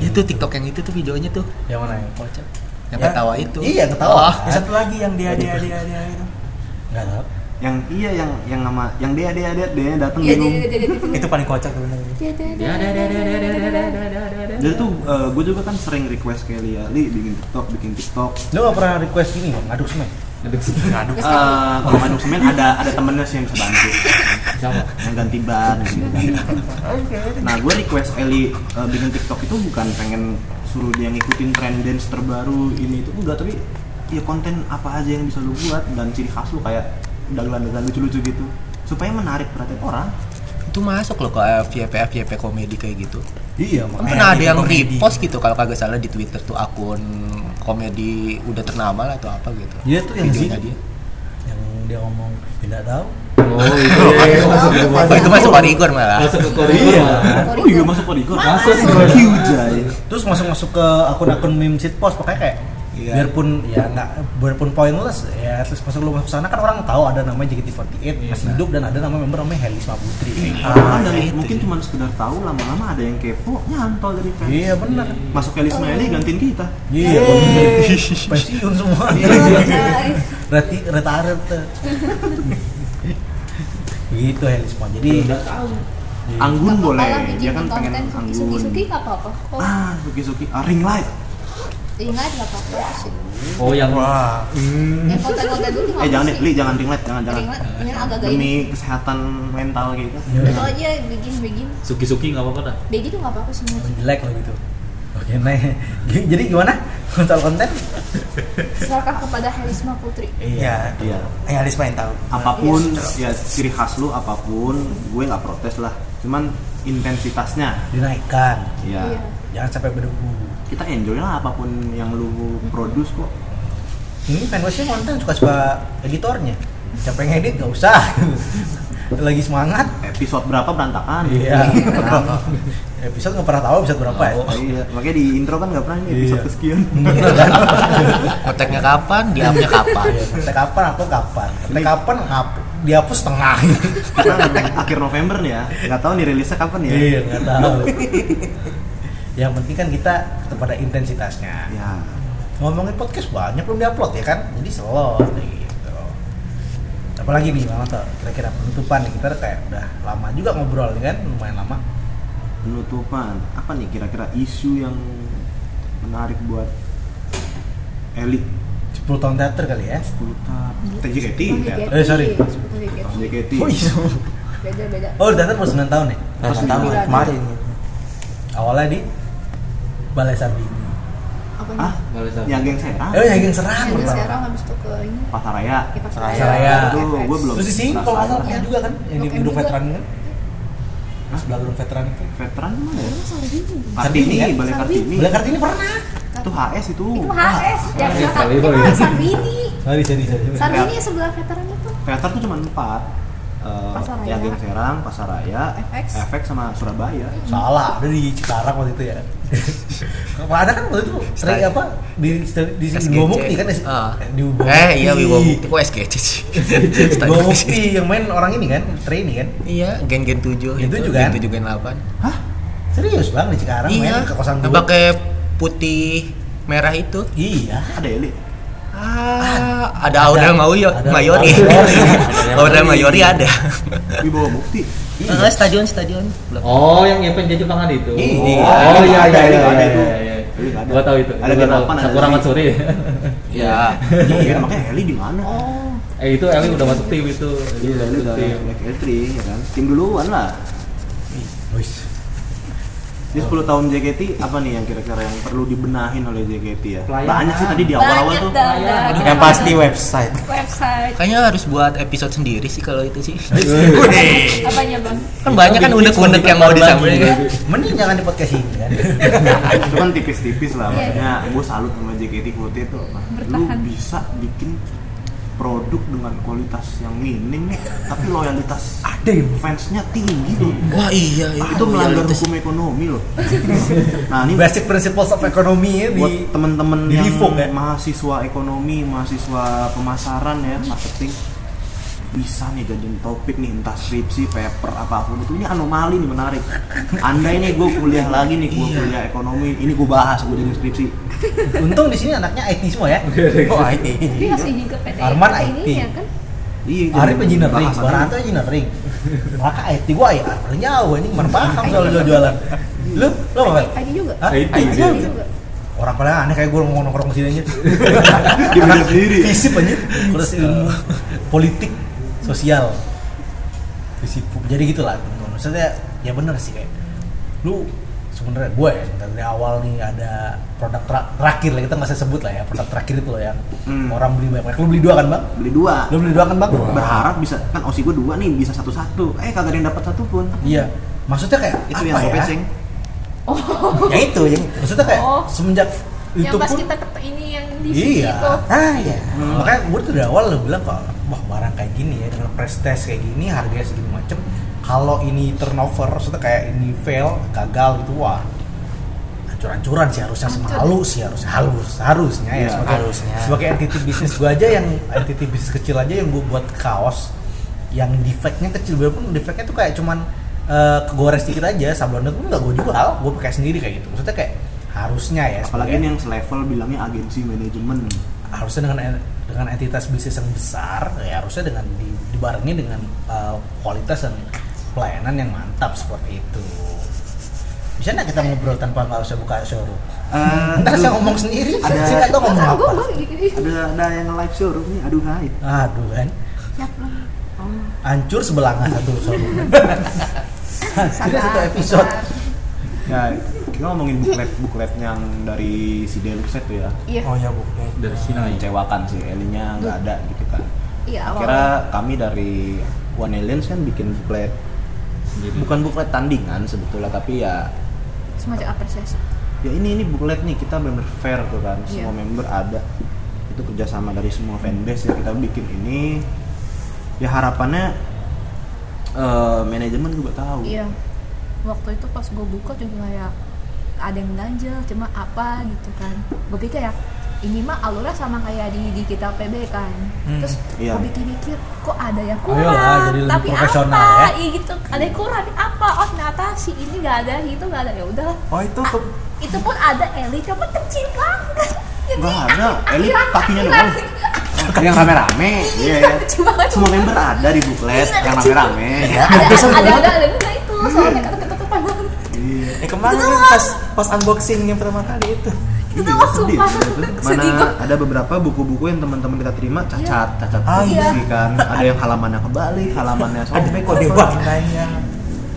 Speaker 9: itu TikTok yang itu tuh videonya tuh
Speaker 5: yang mana yang
Speaker 9: kocak yang
Speaker 5: ya,
Speaker 9: ketawa itu
Speaker 5: iya ketawa
Speaker 9: oh.
Speaker 6: Kan? satu lagi yang dia dia dia dia itu
Speaker 5: nggak tahu
Speaker 7: yang iya yang yang nama yang dia dia dia dia datang bingung
Speaker 6: itu paling kocak tuh
Speaker 8: benar
Speaker 7: jadi tuh gue juga kan sering request kayak Lia li bikin tiktok bikin tiktok
Speaker 5: lo gak pernah request ini bang aduk semen
Speaker 8: Aduh.
Speaker 7: Eh, kalau ngaduk semen ada ada temennya sih yang bisa bantu.
Speaker 8: siapa
Speaker 7: yang ganti ban gitu. Nah gue request Eli uh, bikin TikTok itu bukan pengen suruh dia ngikutin tren dance terbaru ini itu enggak tapi ya konten apa aja yang bisa lu buat dan ciri khas lu kayak dagelan-dagelan lucu-lucu gitu supaya menarik perhatian orang.
Speaker 9: Itu masuk loh ke FYP FYP komedi kayak gitu.
Speaker 5: Iya,
Speaker 9: Kan
Speaker 6: Kayak
Speaker 9: pernah ada yang
Speaker 6: komedi.
Speaker 9: repost gitu kalau kagak salah di Twitter tuh akun komedi udah ternama lah atau apa gitu.
Speaker 5: Iya tuh yang Zi.
Speaker 9: dia.
Speaker 5: yang dia ngomong tidak tahu
Speaker 8: Oh itu masuk ke
Speaker 9: Oh, itu masuk koridor malah.
Speaker 8: Masuk ke.
Speaker 7: Iya. Oh iya masuk koridor.
Speaker 8: Masuk.
Speaker 7: Kijai.
Speaker 5: terus masuk masuk ke akun-akun meme shit post makanya kayak
Speaker 9: Iya.
Speaker 5: biarpun ya nggak biarpun pointless ya terus masuk lu masuk sana kan orang tahu ada namanya JKT48 masih hidup dan ada nama member namanya Helisma Putri
Speaker 7: Ah, dari mungkin cuma sekedar tahu lama-lama ada yang kepo nyantol dari fans.
Speaker 5: iya benar
Speaker 7: Masuk ke Ismaili gantiin kita.
Speaker 5: iya bener. pensiun semua berarti retired begitu Helisma jadi
Speaker 8: Udah tahu.
Speaker 7: Anggun boleh, dia kan pengen anggun.
Speaker 3: Suki-suki apa-apa.
Speaker 7: Ah, Suki-Suki, ah, ring light.
Speaker 3: Ingat nggak apa-apa sih.
Speaker 8: Oh yang
Speaker 5: wah
Speaker 3: Yang konten-konten nggak
Speaker 7: Eh jangan deh,
Speaker 3: sih.
Speaker 7: Li, jangan ring light, jangan jangan.
Speaker 3: Ring light, ini agak-agak
Speaker 7: Demi kesehatan mental gitu.
Speaker 3: Itu aja begin begin.
Speaker 8: suki-suki nggak apa-apa dah.
Speaker 3: Begin tuh nggak apa-apa sih.
Speaker 5: Jelek lah gitu oke nah jadi gimana soal konten
Speaker 3: Serahkan kepada Helisma Putri.
Speaker 9: Iya.
Speaker 7: Iya.
Speaker 9: Yang Halis main tahu.
Speaker 7: Apa pun ya ciri khas lu apa pun, gue nggak protes lah. Cuman intensitasnya,
Speaker 5: dinaikkan
Speaker 7: ya
Speaker 3: Iya.
Speaker 5: jangan sampai berdebu
Speaker 7: kita enjoy lah apa pun yang lu produce kok.
Speaker 5: ini fanbase konten suka suka editornya. Siapa yang edit? Nggak usah. Lagi semangat.
Speaker 7: Episode berapa berantakan?
Speaker 5: iya. Episode nggak pernah tahu episode berapa ya?
Speaker 7: Oh, iya, makanya di intro kan nggak pernah ini episode
Speaker 5: Iya.
Speaker 7: kesekian.
Speaker 9: Kontaknya kapan, diamnya kapan.
Speaker 5: Ngetek kapan aku kapan? Ngetek kapan ngap dihapus setengah.
Speaker 7: Karena akhir November nih ya, nggak tahu nih rilisnya kapan ya.
Speaker 5: iya nggak tahu yang penting kan kita kepada intensitasnya.
Speaker 7: Ya,
Speaker 5: ngomongin podcast banyak belum diupload ya kan? Jadi slow gitu. Apalagi nih malah tuh kira-kira penutupan nih kita kayak udah lama juga ngobrol nih kan? Lumayan lama.
Speaker 7: Penutupan. Apa nih kira-kira isu yang menarik buat Eli
Speaker 5: 10 tahun teater kali ya?
Speaker 7: 10 tahun TJKT ya?
Speaker 5: Eh, sorry.
Speaker 3: Sebutan JKT.
Speaker 7: Tahun JKT
Speaker 5: oh iya
Speaker 3: Beda beda.
Speaker 5: oh teater baru 9 tahun ya
Speaker 9: Nah, tahu
Speaker 3: Sembilan.
Speaker 9: kemarin.
Speaker 5: awalnya di Balai Sarbini
Speaker 3: Apa
Speaker 7: ah
Speaker 8: Boleh satu.
Speaker 7: yang geng serang
Speaker 5: oh yang geng serang
Speaker 3: Yang
Speaker 5: pertama.
Speaker 3: sekarang habis itu ke ini.
Speaker 7: Pasaraya
Speaker 3: Pasar
Speaker 9: Pasaraya.
Speaker 3: Raya.
Speaker 5: Pasaraya.
Speaker 7: itu gue belum
Speaker 5: terus di sini kalau nggak salah juga kan yang di gedung veteran kan Di sebelah gedung veteran itu
Speaker 7: veteran mana ya
Speaker 3: Sarbini.
Speaker 7: Kartini
Speaker 5: kan?
Speaker 7: Balai. Kartini
Speaker 5: Balai Kartini pernah
Speaker 7: itu HS itu
Speaker 3: Itu HS.
Speaker 8: Iya, iya.
Speaker 3: Sarbini.
Speaker 5: sorry sorry sorry
Speaker 3: Sarbini yang sebelah veteran itu.
Speaker 7: Veteran tuh cuma empat Eh,
Speaker 3: Pasaraya.
Speaker 7: yang geng serang Pasaraya
Speaker 3: FX.
Speaker 7: FX sama Surabaya
Speaker 5: salah ada di Cikarang waktu itu ya ada kan waktu itu sering apa di di. Wibawa Mukti kan di
Speaker 9: Ah.
Speaker 5: di Wibawa
Speaker 9: Eh iya. Wibawa Mukti kok SGC sih.
Speaker 5: Wibawa Mukti yang main orang ini kan trainee kan
Speaker 9: Iya, gen-gen 7
Speaker 5: Gen
Speaker 9: itu,
Speaker 5: 7 kan?
Speaker 9: Gen 7 gen 8.
Speaker 5: hah serius bang di Cikarang
Speaker 9: Iya.
Speaker 5: main ke kosan dua
Speaker 9: pakai putih merah itu.
Speaker 5: iya
Speaker 7: ada Eli
Speaker 9: Ah, ada Audrey mau yo,
Speaker 5: ada
Speaker 9: Mayori. Audrey Mayori ada.
Speaker 7: Wibawa Bukti
Speaker 9: Enggak stadion stadion. Belum.
Speaker 8: Oh yang event Jepangan itu.
Speaker 5: Iya.
Speaker 8: Oh iya iya
Speaker 7: Ada,
Speaker 8: iya.
Speaker 7: ada
Speaker 8: iya,
Speaker 7: itu.
Speaker 8: iya, iya.
Speaker 7: Ada.
Speaker 8: Gua tahu itu.
Speaker 7: Ada
Speaker 8: tahu.
Speaker 7: 8, ada
Speaker 8: Sakura. Matsuri.
Speaker 9: Iya.
Speaker 7: iya makanya Eli di mana
Speaker 3: Oh.
Speaker 8: Eh itu Eli udah masuk tim itu.
Speaker 7: Iya,
Speaker 8: udah masuk tim.
Speaker 7: Black Entry ya kan tim duluan lah
Speaker 5: Wis.
Speaker 7: Di 10 tahun JKT apa nih yang kira-kira yang perlu dibenahin oleh JKT ya?
Speaker 8: Pelayanan.
Speaker 7: Banyak sih tadi di awal-awal
Speaker 3: Banyak
Speaker 7: tuh.
Speaker 3: Kita
Speaker 9: Yang pasti website.
Speaker 3: website.
Speaker 9: Kayaknya harus buat episode sendiri sih kalau itu sih.
Speaker 3: Apanya bang?
Speaker 9: kan banyak kan unek-unek yang mau disampaikan.
Speaker 5: mending jangan di podcast ini kan
Speaker 7: itu kan tipis-tipis lah
Speaker 3: Iya,
Speaker 7: makanya gue salut sama JKT48 tuh lu bisa bikin produk dengan kualitas yang minim tapi loyalitas
Speaker 5: ada yang
Speaker 7: fansnya tinggi loh
Speaker 9: Wah iya, iya.
Speaker 7: itu melanggar
Speaker 9: Loyalitas.
Speaker 7: hukum ekonomi loh nah ini
Speaker 5: basic principles of economy ya
Speaker 7: buat temen-temen
Speaker 5: di
Speaker 7: yang
Speaker 5: revoke ya.
Speaker 7: mahasiswa ekonomi mahasiswa pemasaran ya marketing bisa nih jadiin topik nih entah skripsi paper apa pun itu ini anomali nih menarik andai nih gue kuliah lagi nih gue kuliah ekonomi ini gue bahas gue jadi skripsi
Speaker 5: untung di sini anaknya IT semua ya
Speaker 9: Oh, IT.
Speaker 3: Tapi harus izin ke PT.
Speaker 5: Arman IT.
Speaker 3: ini ya kan?
Speaker 7: iya
Speaker 5: Arif
Speaker 7: jadi
Speaker 5: engineering,
Speaker 7: bahas
Speaker 5: Baranto
Speaker 7: aja.
Speaker 5: engineering. Maka IT gua ya paling jauh anjing mana paham soal jual-jualan. Lu lu apa?
Speaker 3: IT juga.
Speaker 8: IT
Speaker 5: juga. Orang paling aneh kayak gue ngomong nongkrong sini aja.
Speaker 7: Belajar sendiri.
Speaker 5: Fisip aja. Terus ilmu politik, sosial. Fisip. Jadi gitulah. Maksudnya ya bener sih kayak lu sebenarnya gue ya dari awal nih ada produk tra- terakhir lah kita nggak usah sebut lah ya produk terakhir itu loh yang
Speaker 7: Hmm.
Speaker 5: orang beli banyak. Lu beli dua kan bang?
Speaker 7: beli dua
Speaker 5: Lu beli dua kan bang?
Speaker 7: berharap bisa kan osi gue dua nih bisa satu satu eh kagak ada yang dapat satu pun
Speaker 5: Iya. Maksudnya kayak
Speaker 7: itu
Speaker 5: apa
Speaker 7: yang gue
Speaker 5: ya?
Speaker 7: peceng
Speaker 5: Ya itu yang maksudnya kayak
Speaker 3: Oh.
Speaker 5: semenjak
Speaker 3: Yang
Speaker 5: itu
Speaker 3: pas
Speaker 5: pun
Speaker 3: kita ket ini yang di
Speaker 5: iya.
Speaker 3: sini itu.
Speaker 5: Ah iya. Makanya gue tuh dari awal lo bilang kok wah barang kayak gini ya dengan price test kayak gini harganya segini macem kalau ini turnover maksudnya kayak ini fail gagal gitu wah hancur-hancuran sih harusnya semalu sih harusnya halus harusnya ya
Speaker 7: Iya,
Speaker 5: sebagai
Speaker 6: harusnya.
Speaker 5: sebagai entity bisnis gue aja yang entity bisnis kecil aja yang gue buat kaos yang defectnya kecil walaupun defectnya tuh kayak cuman eh, kegores dikit aja sablonnya tuh nggak gue jual gue pakai sendiri kayak gitu maksudnya kayak harusnya ya
Speaker 7: apalagi
Speaker 5: sebagai-
Speaker 7: ini yang selevel bilangnya agensi manajemen
Speaker 5: harusnya dengan dengan entitas bisnis yang besar ya harusnya dengan di, dibarengi dengan uh, kualitas dan pelayanan yang mantap seperti itu. Bisa nggak kita ngobrol tanpa nggak usah buka showroom?
Speaker 7: Eh,
Speaker 5: ntar saya ngomong sendiri.
Speaker 7: Ada-
Speaker 5: saya nggak tahu ngomong
Speaker 3: Gue
Speaker 5: apa?
Speaker 7: ada ada yang live showroom nih aduh hai
Speaker 5: aduh kan?
Speaker 3: Siapa? Oh.
Speaker 5: hancur sebelah nggak satu showroom? Hancurnya satu episode.
Speaker 7: ya kita ngomongin buklet buklet yang dari si Deluxe itu ya
Speaker 3: Iya.
Speaker 6: Oh ya bu.
Speaker 8: dari Cina ya.
Speaker 7: mengecewakan sih Elinya nggak ada gitu kan
Speaker 3: Iya awal.
Speaker 7: kira kami dari One Aliens kan bikin buklet
Speaker 8: Sendiri.
Speaker 7: bukan buklet tandingan sebetulnya tapi ya
Speaker 3: semacam apresiasi.
Speaker 7: ya ini ini buklet nih kita bener fair tuh kan semua
Speaker 3: Iya.
Speaker 7: member ada itu kerjasama dari semua fanbase ya kita bikin ini ya harapannya eh, manajemen juga tahu
Speaker 3: Iya. Waktu itu pas gue buka juga kayak ada yang ganjel, cuma apa gitu kan. Gue pikir ya ini mah alurnya sama kayak di di kita PB kan.
Speaker 6: Hmm,
Speaker 3: Terus
Speaker 7: iya.
Speaker 3: gue pikir-pikir kok ada yang kurang.
Speaker 5: Ayolah, jadi lebih
Speaker 3: tapi
Speaker 5: profesional
Speaker 3: apa?
Speaker 5: ya.
Speaker 3: Iya gitu. Ada yang kurang. Tapi apa? Oh ternyata si ini nggak ada, itu nggak ada. Ya udah.
Speaker 6: Oh itu
Speaker 3: Ah,
Speaker 6: ke-
Speaker 3: itu pun ada Eli, cuma kecil banget. Jadi
Speaker 7: Nggak ada, Eli
Speaker 3: akhiran-
Speaker 7: kakinya
Speaker 3: akhiran-
Speaker 7: doang. yang rame-rame iya
Speaker 3: Iya,
Speaker 7: ya. semua member ada di buklet
Speaker 3: Iya,
Speaker 7: yang rame-rame
Speaker 3: ada ada ada ada ada enggak itu soalnya ketutupan banget.
Speaker 7: Iya.
Speaker 6: Eh kemarin kan pas pas unboxing yang pertama kali itu.
Speaker 3: Itu
Speaker 7: Iya, sedih, sedih.
Speaker 3: Sedih
Speaker 7: Mana
Speaker 3: gua.
Speaker 7: ada beberapa buku-buku yang teman-teman kita terima cacat, cacat
Speaker 6: Ah,
Speaker 3: iya.
Speaker 7: kan. Ada yang halamannya kebalik, halamannya
Speaker 6: Ada
Speaker 7: sobek.
Speaker 6: kode
Speaker 7: apa.
Speaker 6: bangganya.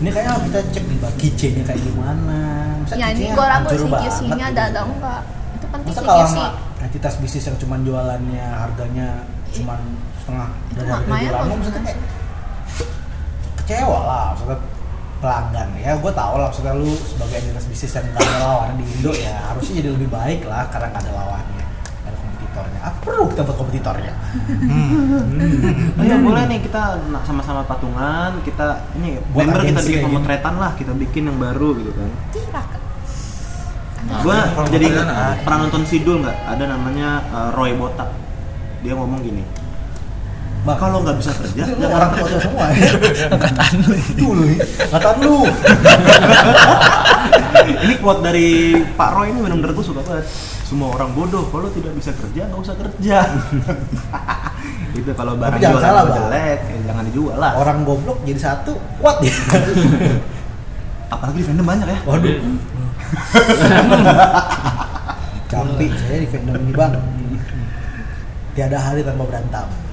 Speaker 5: ini kayaknya kita cek di keychainnya kayak gimana Masa
Speaker 3: Ya ini gue ragu sih kisinya
Speaker 5: gitu.
Speaker 3: ada ada enggak. Itu penting
Speaker 5: Masa
Speaker 3: sih
Speaker 5: kalau sama entitas bisnis yang cuma jualannya harganya cuma setengah
Speaker 3: Itu
Speaker 5: dari harga jualan maksudnya kayak kecewa lah maksudnya pelanggan. Ya gue tau lah maksudnya lu sebagai entitas bisnis yang gak ada lawannya di Indo ya harusnya jadi lebih baik lah karena gak ada lawannya gak ada kompetitornya. Apa perlu kita buat kompetitornya?
Speaker 7: Iya. Boleh nih kita sama-sama patungan, kita ini
Speaker 5: Buat
Speaker 7: member kita bikin pemotretan lah, kita bikin yang baru gitu kan.
Speaker 6: Kalau
Speaker 7: jadi pernah nonton Sidul nggak? Ada namanya uh, Roy Botak. Dia ngomong gini,
Speaker 5: Bang,
Speaker 7: kalau nggak bisa kerja, jangan
Speaker 5: orang tua semua ya. Angkatan lu. Itu lu angkatan lu.
Speaker 7: Ini quote dari Pak Roy ini benar-benar gue suka banget. Semua orang bodoh, kalau tidak bisa kerja nggak usah kerja. itu kalau barang
Speaker 5: jangan
Speaker 7: jualan
Speaker 5: salah,
Speaker 7: jelek, ya jangan dijual lah.
Speaker 5: orang goblok jadi satu kuat ya
Speaker 7: Apalagi di fandom banyak ya.
Speaker 5: waduh. Campi saya di fandom ini bang. Tiada hari tanpa berantem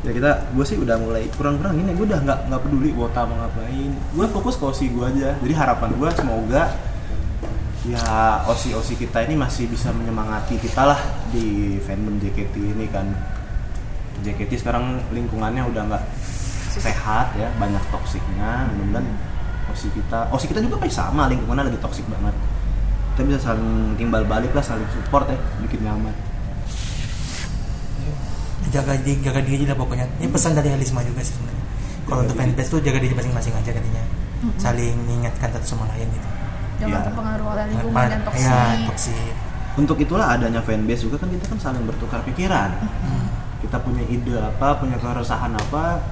Speaker 7: ya kita gue sih udah mulai kurang-kurang ini gue udah nggak nggak peduli wota mau ngapain. Gue fokus ke osi gue aja. Jadi harapan gue semoga ya osi osi kita ini masih bisa menyemangati kita lah di fandom JKT ini kan. JKT sekarang lingkungannya udah nggak sehat ya banyak toksiknya. Mudah-mudahan osi kita osi kita juga pasti sama lingkungannya lagi toksik banget. Kita bisa saling timbal balik lah saling support ya bikin nyaman
Speaker 6: Jaga diri, jaga diri aja lah pokoknya. Ini pesan dari Helisma juga sih sebenarnya. Kalau untuk fanbase tuh jaga diri masing-masing aja katanya. Saling mengingatkan satu sama lain gitu.
Speaker 3: Jangan
Speaker 7: Iya.
Speaker 3: terpengaruh oleh lingkungan
Speaker 6: Apa-
Speaker 3: yang toksik.
Speaker 6: Ya, toksik.
Speaker 7: untuk itulah adanya fanbase juga kan kita kan saling bertukar pikiran kita punya ide apa punya keresahan apa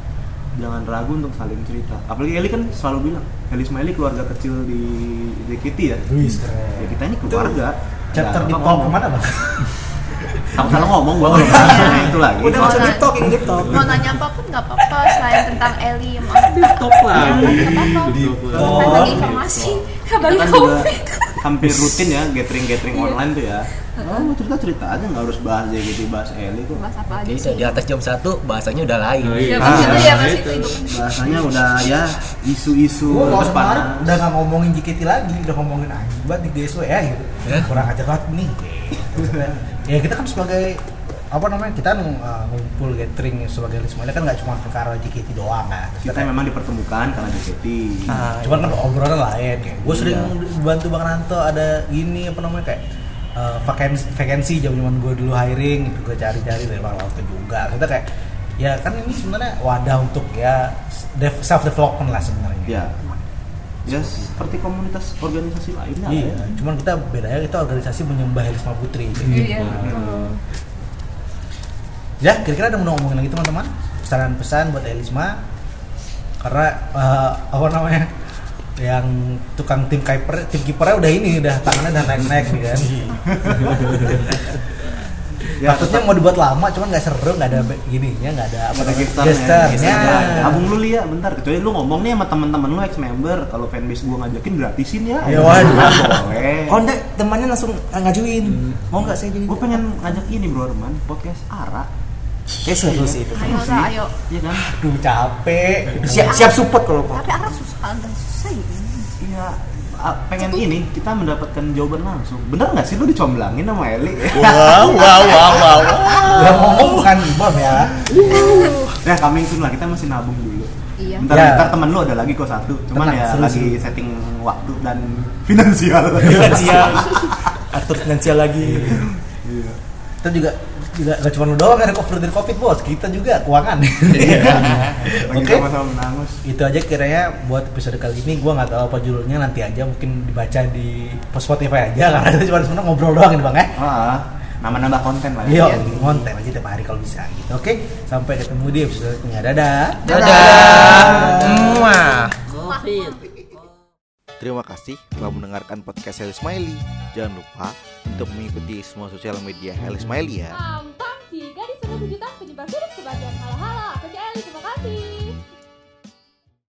Speaker 7: jangan ragu untuk saling cerita apalagi Eli kan selalu bilang Eli Smiley keluarga kecil di JKT ya
Speaker 5: keren
Speaker 7: ya kita ini keluarga
Speaker 5: chapter
Speaker 7: Nggak
Speaker 5: di
Speaker 7: ke
Speaker 5: mana bang
Speaker 7: Kalau salah ngomong gua kalau bahasanya itu lagi
Speaker 6: Udah masuk deep talk, yang deep talk.
Speaker 3: Mau nanya apa pun nggak apa-apa selain tentang Eli mau
Speaker 8: Top lah.
Speaker 3: Nggak apa-apa. Kan bagi informasi,
Speaker 7: kan juga
Speaker 3: covid.
Speaker 7: hampir rutin ya gathering gathering online tuh ya oh mau cerita cerita aja nggak harus bahas JKT bahas Eli kok
Speaker 3: Bahas apa aja
Speaker 9: Jadi
Speaker 3: sih?
Speaker 9: di atas jam 1 bahasanya udah lain.
Speaker 8: Oh,
Speaker 3: Ya
Speaker 8: iya.
Speaker 3: begitu
Speaker 7: Ah,
Speaker 3: ya masih
Speaker 8: itu.
Speaker 3: itu.
Speaker 7: bahasanya udah ya isu-isu
Speaker 5: Gue kalau kemarin udah gak ngomongin JKT lagi, udah ngomongin anjing banget di GSW ya gitu.
Speaker 9: Ya.
Speaker 5: Kurang ajar banget nih. Ya kita kan sebagai apa namanya kita uh, ngumpul gathering sebagai Lismania kan nggak cuma perkara JKT doang kan.
Speaker 7: kita memang dipertemukan karena JKT
Speaker 6: Ah,
Speaker 5: Cuman kan obrolan lain kayak gue sering
Speaker 7: Iya.
Speaker 5: bantu Bang Ranto ada gini apa namanya kayak uh, vakansi vakansi zaman zaman gue dulu hiring gitu gue cari-cari dari Bang Ranto juga kita kayak ya kan ini sebenarnya wadah untuk ya self development lah sebenarnya
Speaker 7: ya ya seperti komunitas organisasi lainnya
Speaker 5: Iya,
Speaker 7: ya.
Speaker 5: cuman kita bedanya kita organisasi menyembah Helisma Putri.
Speaker 3: Iya, betul.
Speaker 5: Ya, kira-kira ada mau ngomongin lagi teman-teman? Pesanan-pesan buat Helisma karena eh, apa namanya? yang tukang tim kiper tim kipernya udah ini udah tangannya udah naik-naik nih kan.
Speaker 7: Ya,
Speaker 5: Takutnya mau dibuat lama cuman nggak seru, nggak ada be- gininya, nggak ada apa
Speaker 7: gestarnya.
Speaker 5: Gestarnya.
Speaker 7: Abung lu lihat bentar kecuali lu ngomong nih sama teman-teman lu ex member kalau fanbase gua ngajakin gratisin ya.
Speaker 5: Ya, waduh.
Speaker 7: Boleh.
Speaker 6: Konde temannya langsung ngajuin. Mau nggak saya jadi?
Speaker 7: Gue pengen ngajak ini bro Arman podcast Ara.
Speaker 6: Kayak seru sih itu.
Speaker 3: Ayo ayo.
Speaker 7: Iya kan?
Speaker 5: Aduh capek.
Speaker 6: Siap siap support kalau mau.
Speaker 3: Tapi arah susah, agak susah ya.
Speaker 7: Iya. Ah, pengen ini kita mendapatkan jawaban langsung. Bener nggak sih lu dicomblangin sama Eli?
Speaker 9: Wow, wow, wow, wow.
Speaker 5: Yang ngomong bukan Bam ya.
Speaker 7: ya coming soon lah kita masih nabung dulu.
Speaker 3: Iya.
Speaker 7: Bentar,
Speaker 5: Ya.
Speaker 7: bentar temen lu ada lagi kok satu. Cuman
Speaker 5: Tenang,
Speaker 7: ya
Speaker 5: seru,
Speaker 7: lagi
Speaker 5: seru.
Speaker 7: setting waktu dan finansial.
Speaker 6: Finansial. Atur finansial lagi.
Speaker 7: Iya.
Speaker 5: Kita juga juga gak cuma lu doang yang recover dari covid bos kita juga keuangan
Speaker 7: Lagi
Speaker 5: Oke.
Speaker 7: sama-sama menangus.
Speaker 5: itu aja kiranya buat episode kali ini gua nggak tahu apa judulnya nanti aja mungkin dibaca di Spotify aja karena itu cuma sebenarnya ngobrol doang ini bang ya
Speaker 7: Ah, nama-nambah konten lah.
Speaker 5: Iya,
Speaker 7: ya.
Speaker 5: konten aja tiap hari kalau bisa gitu. Oke, sampai ketemu di episode selanjutnya. Dadah.
Speaker 9: Muah.
Speaker 4: Terima kasih telah mendengarkan podcast Heli Smiley. Jangan lupa untuk mengikuti semua sosial media Heli Smiley ya.
Speaker 1: Tampang si gadis penuh kejutan penyebar virus kebahagiaan. Halo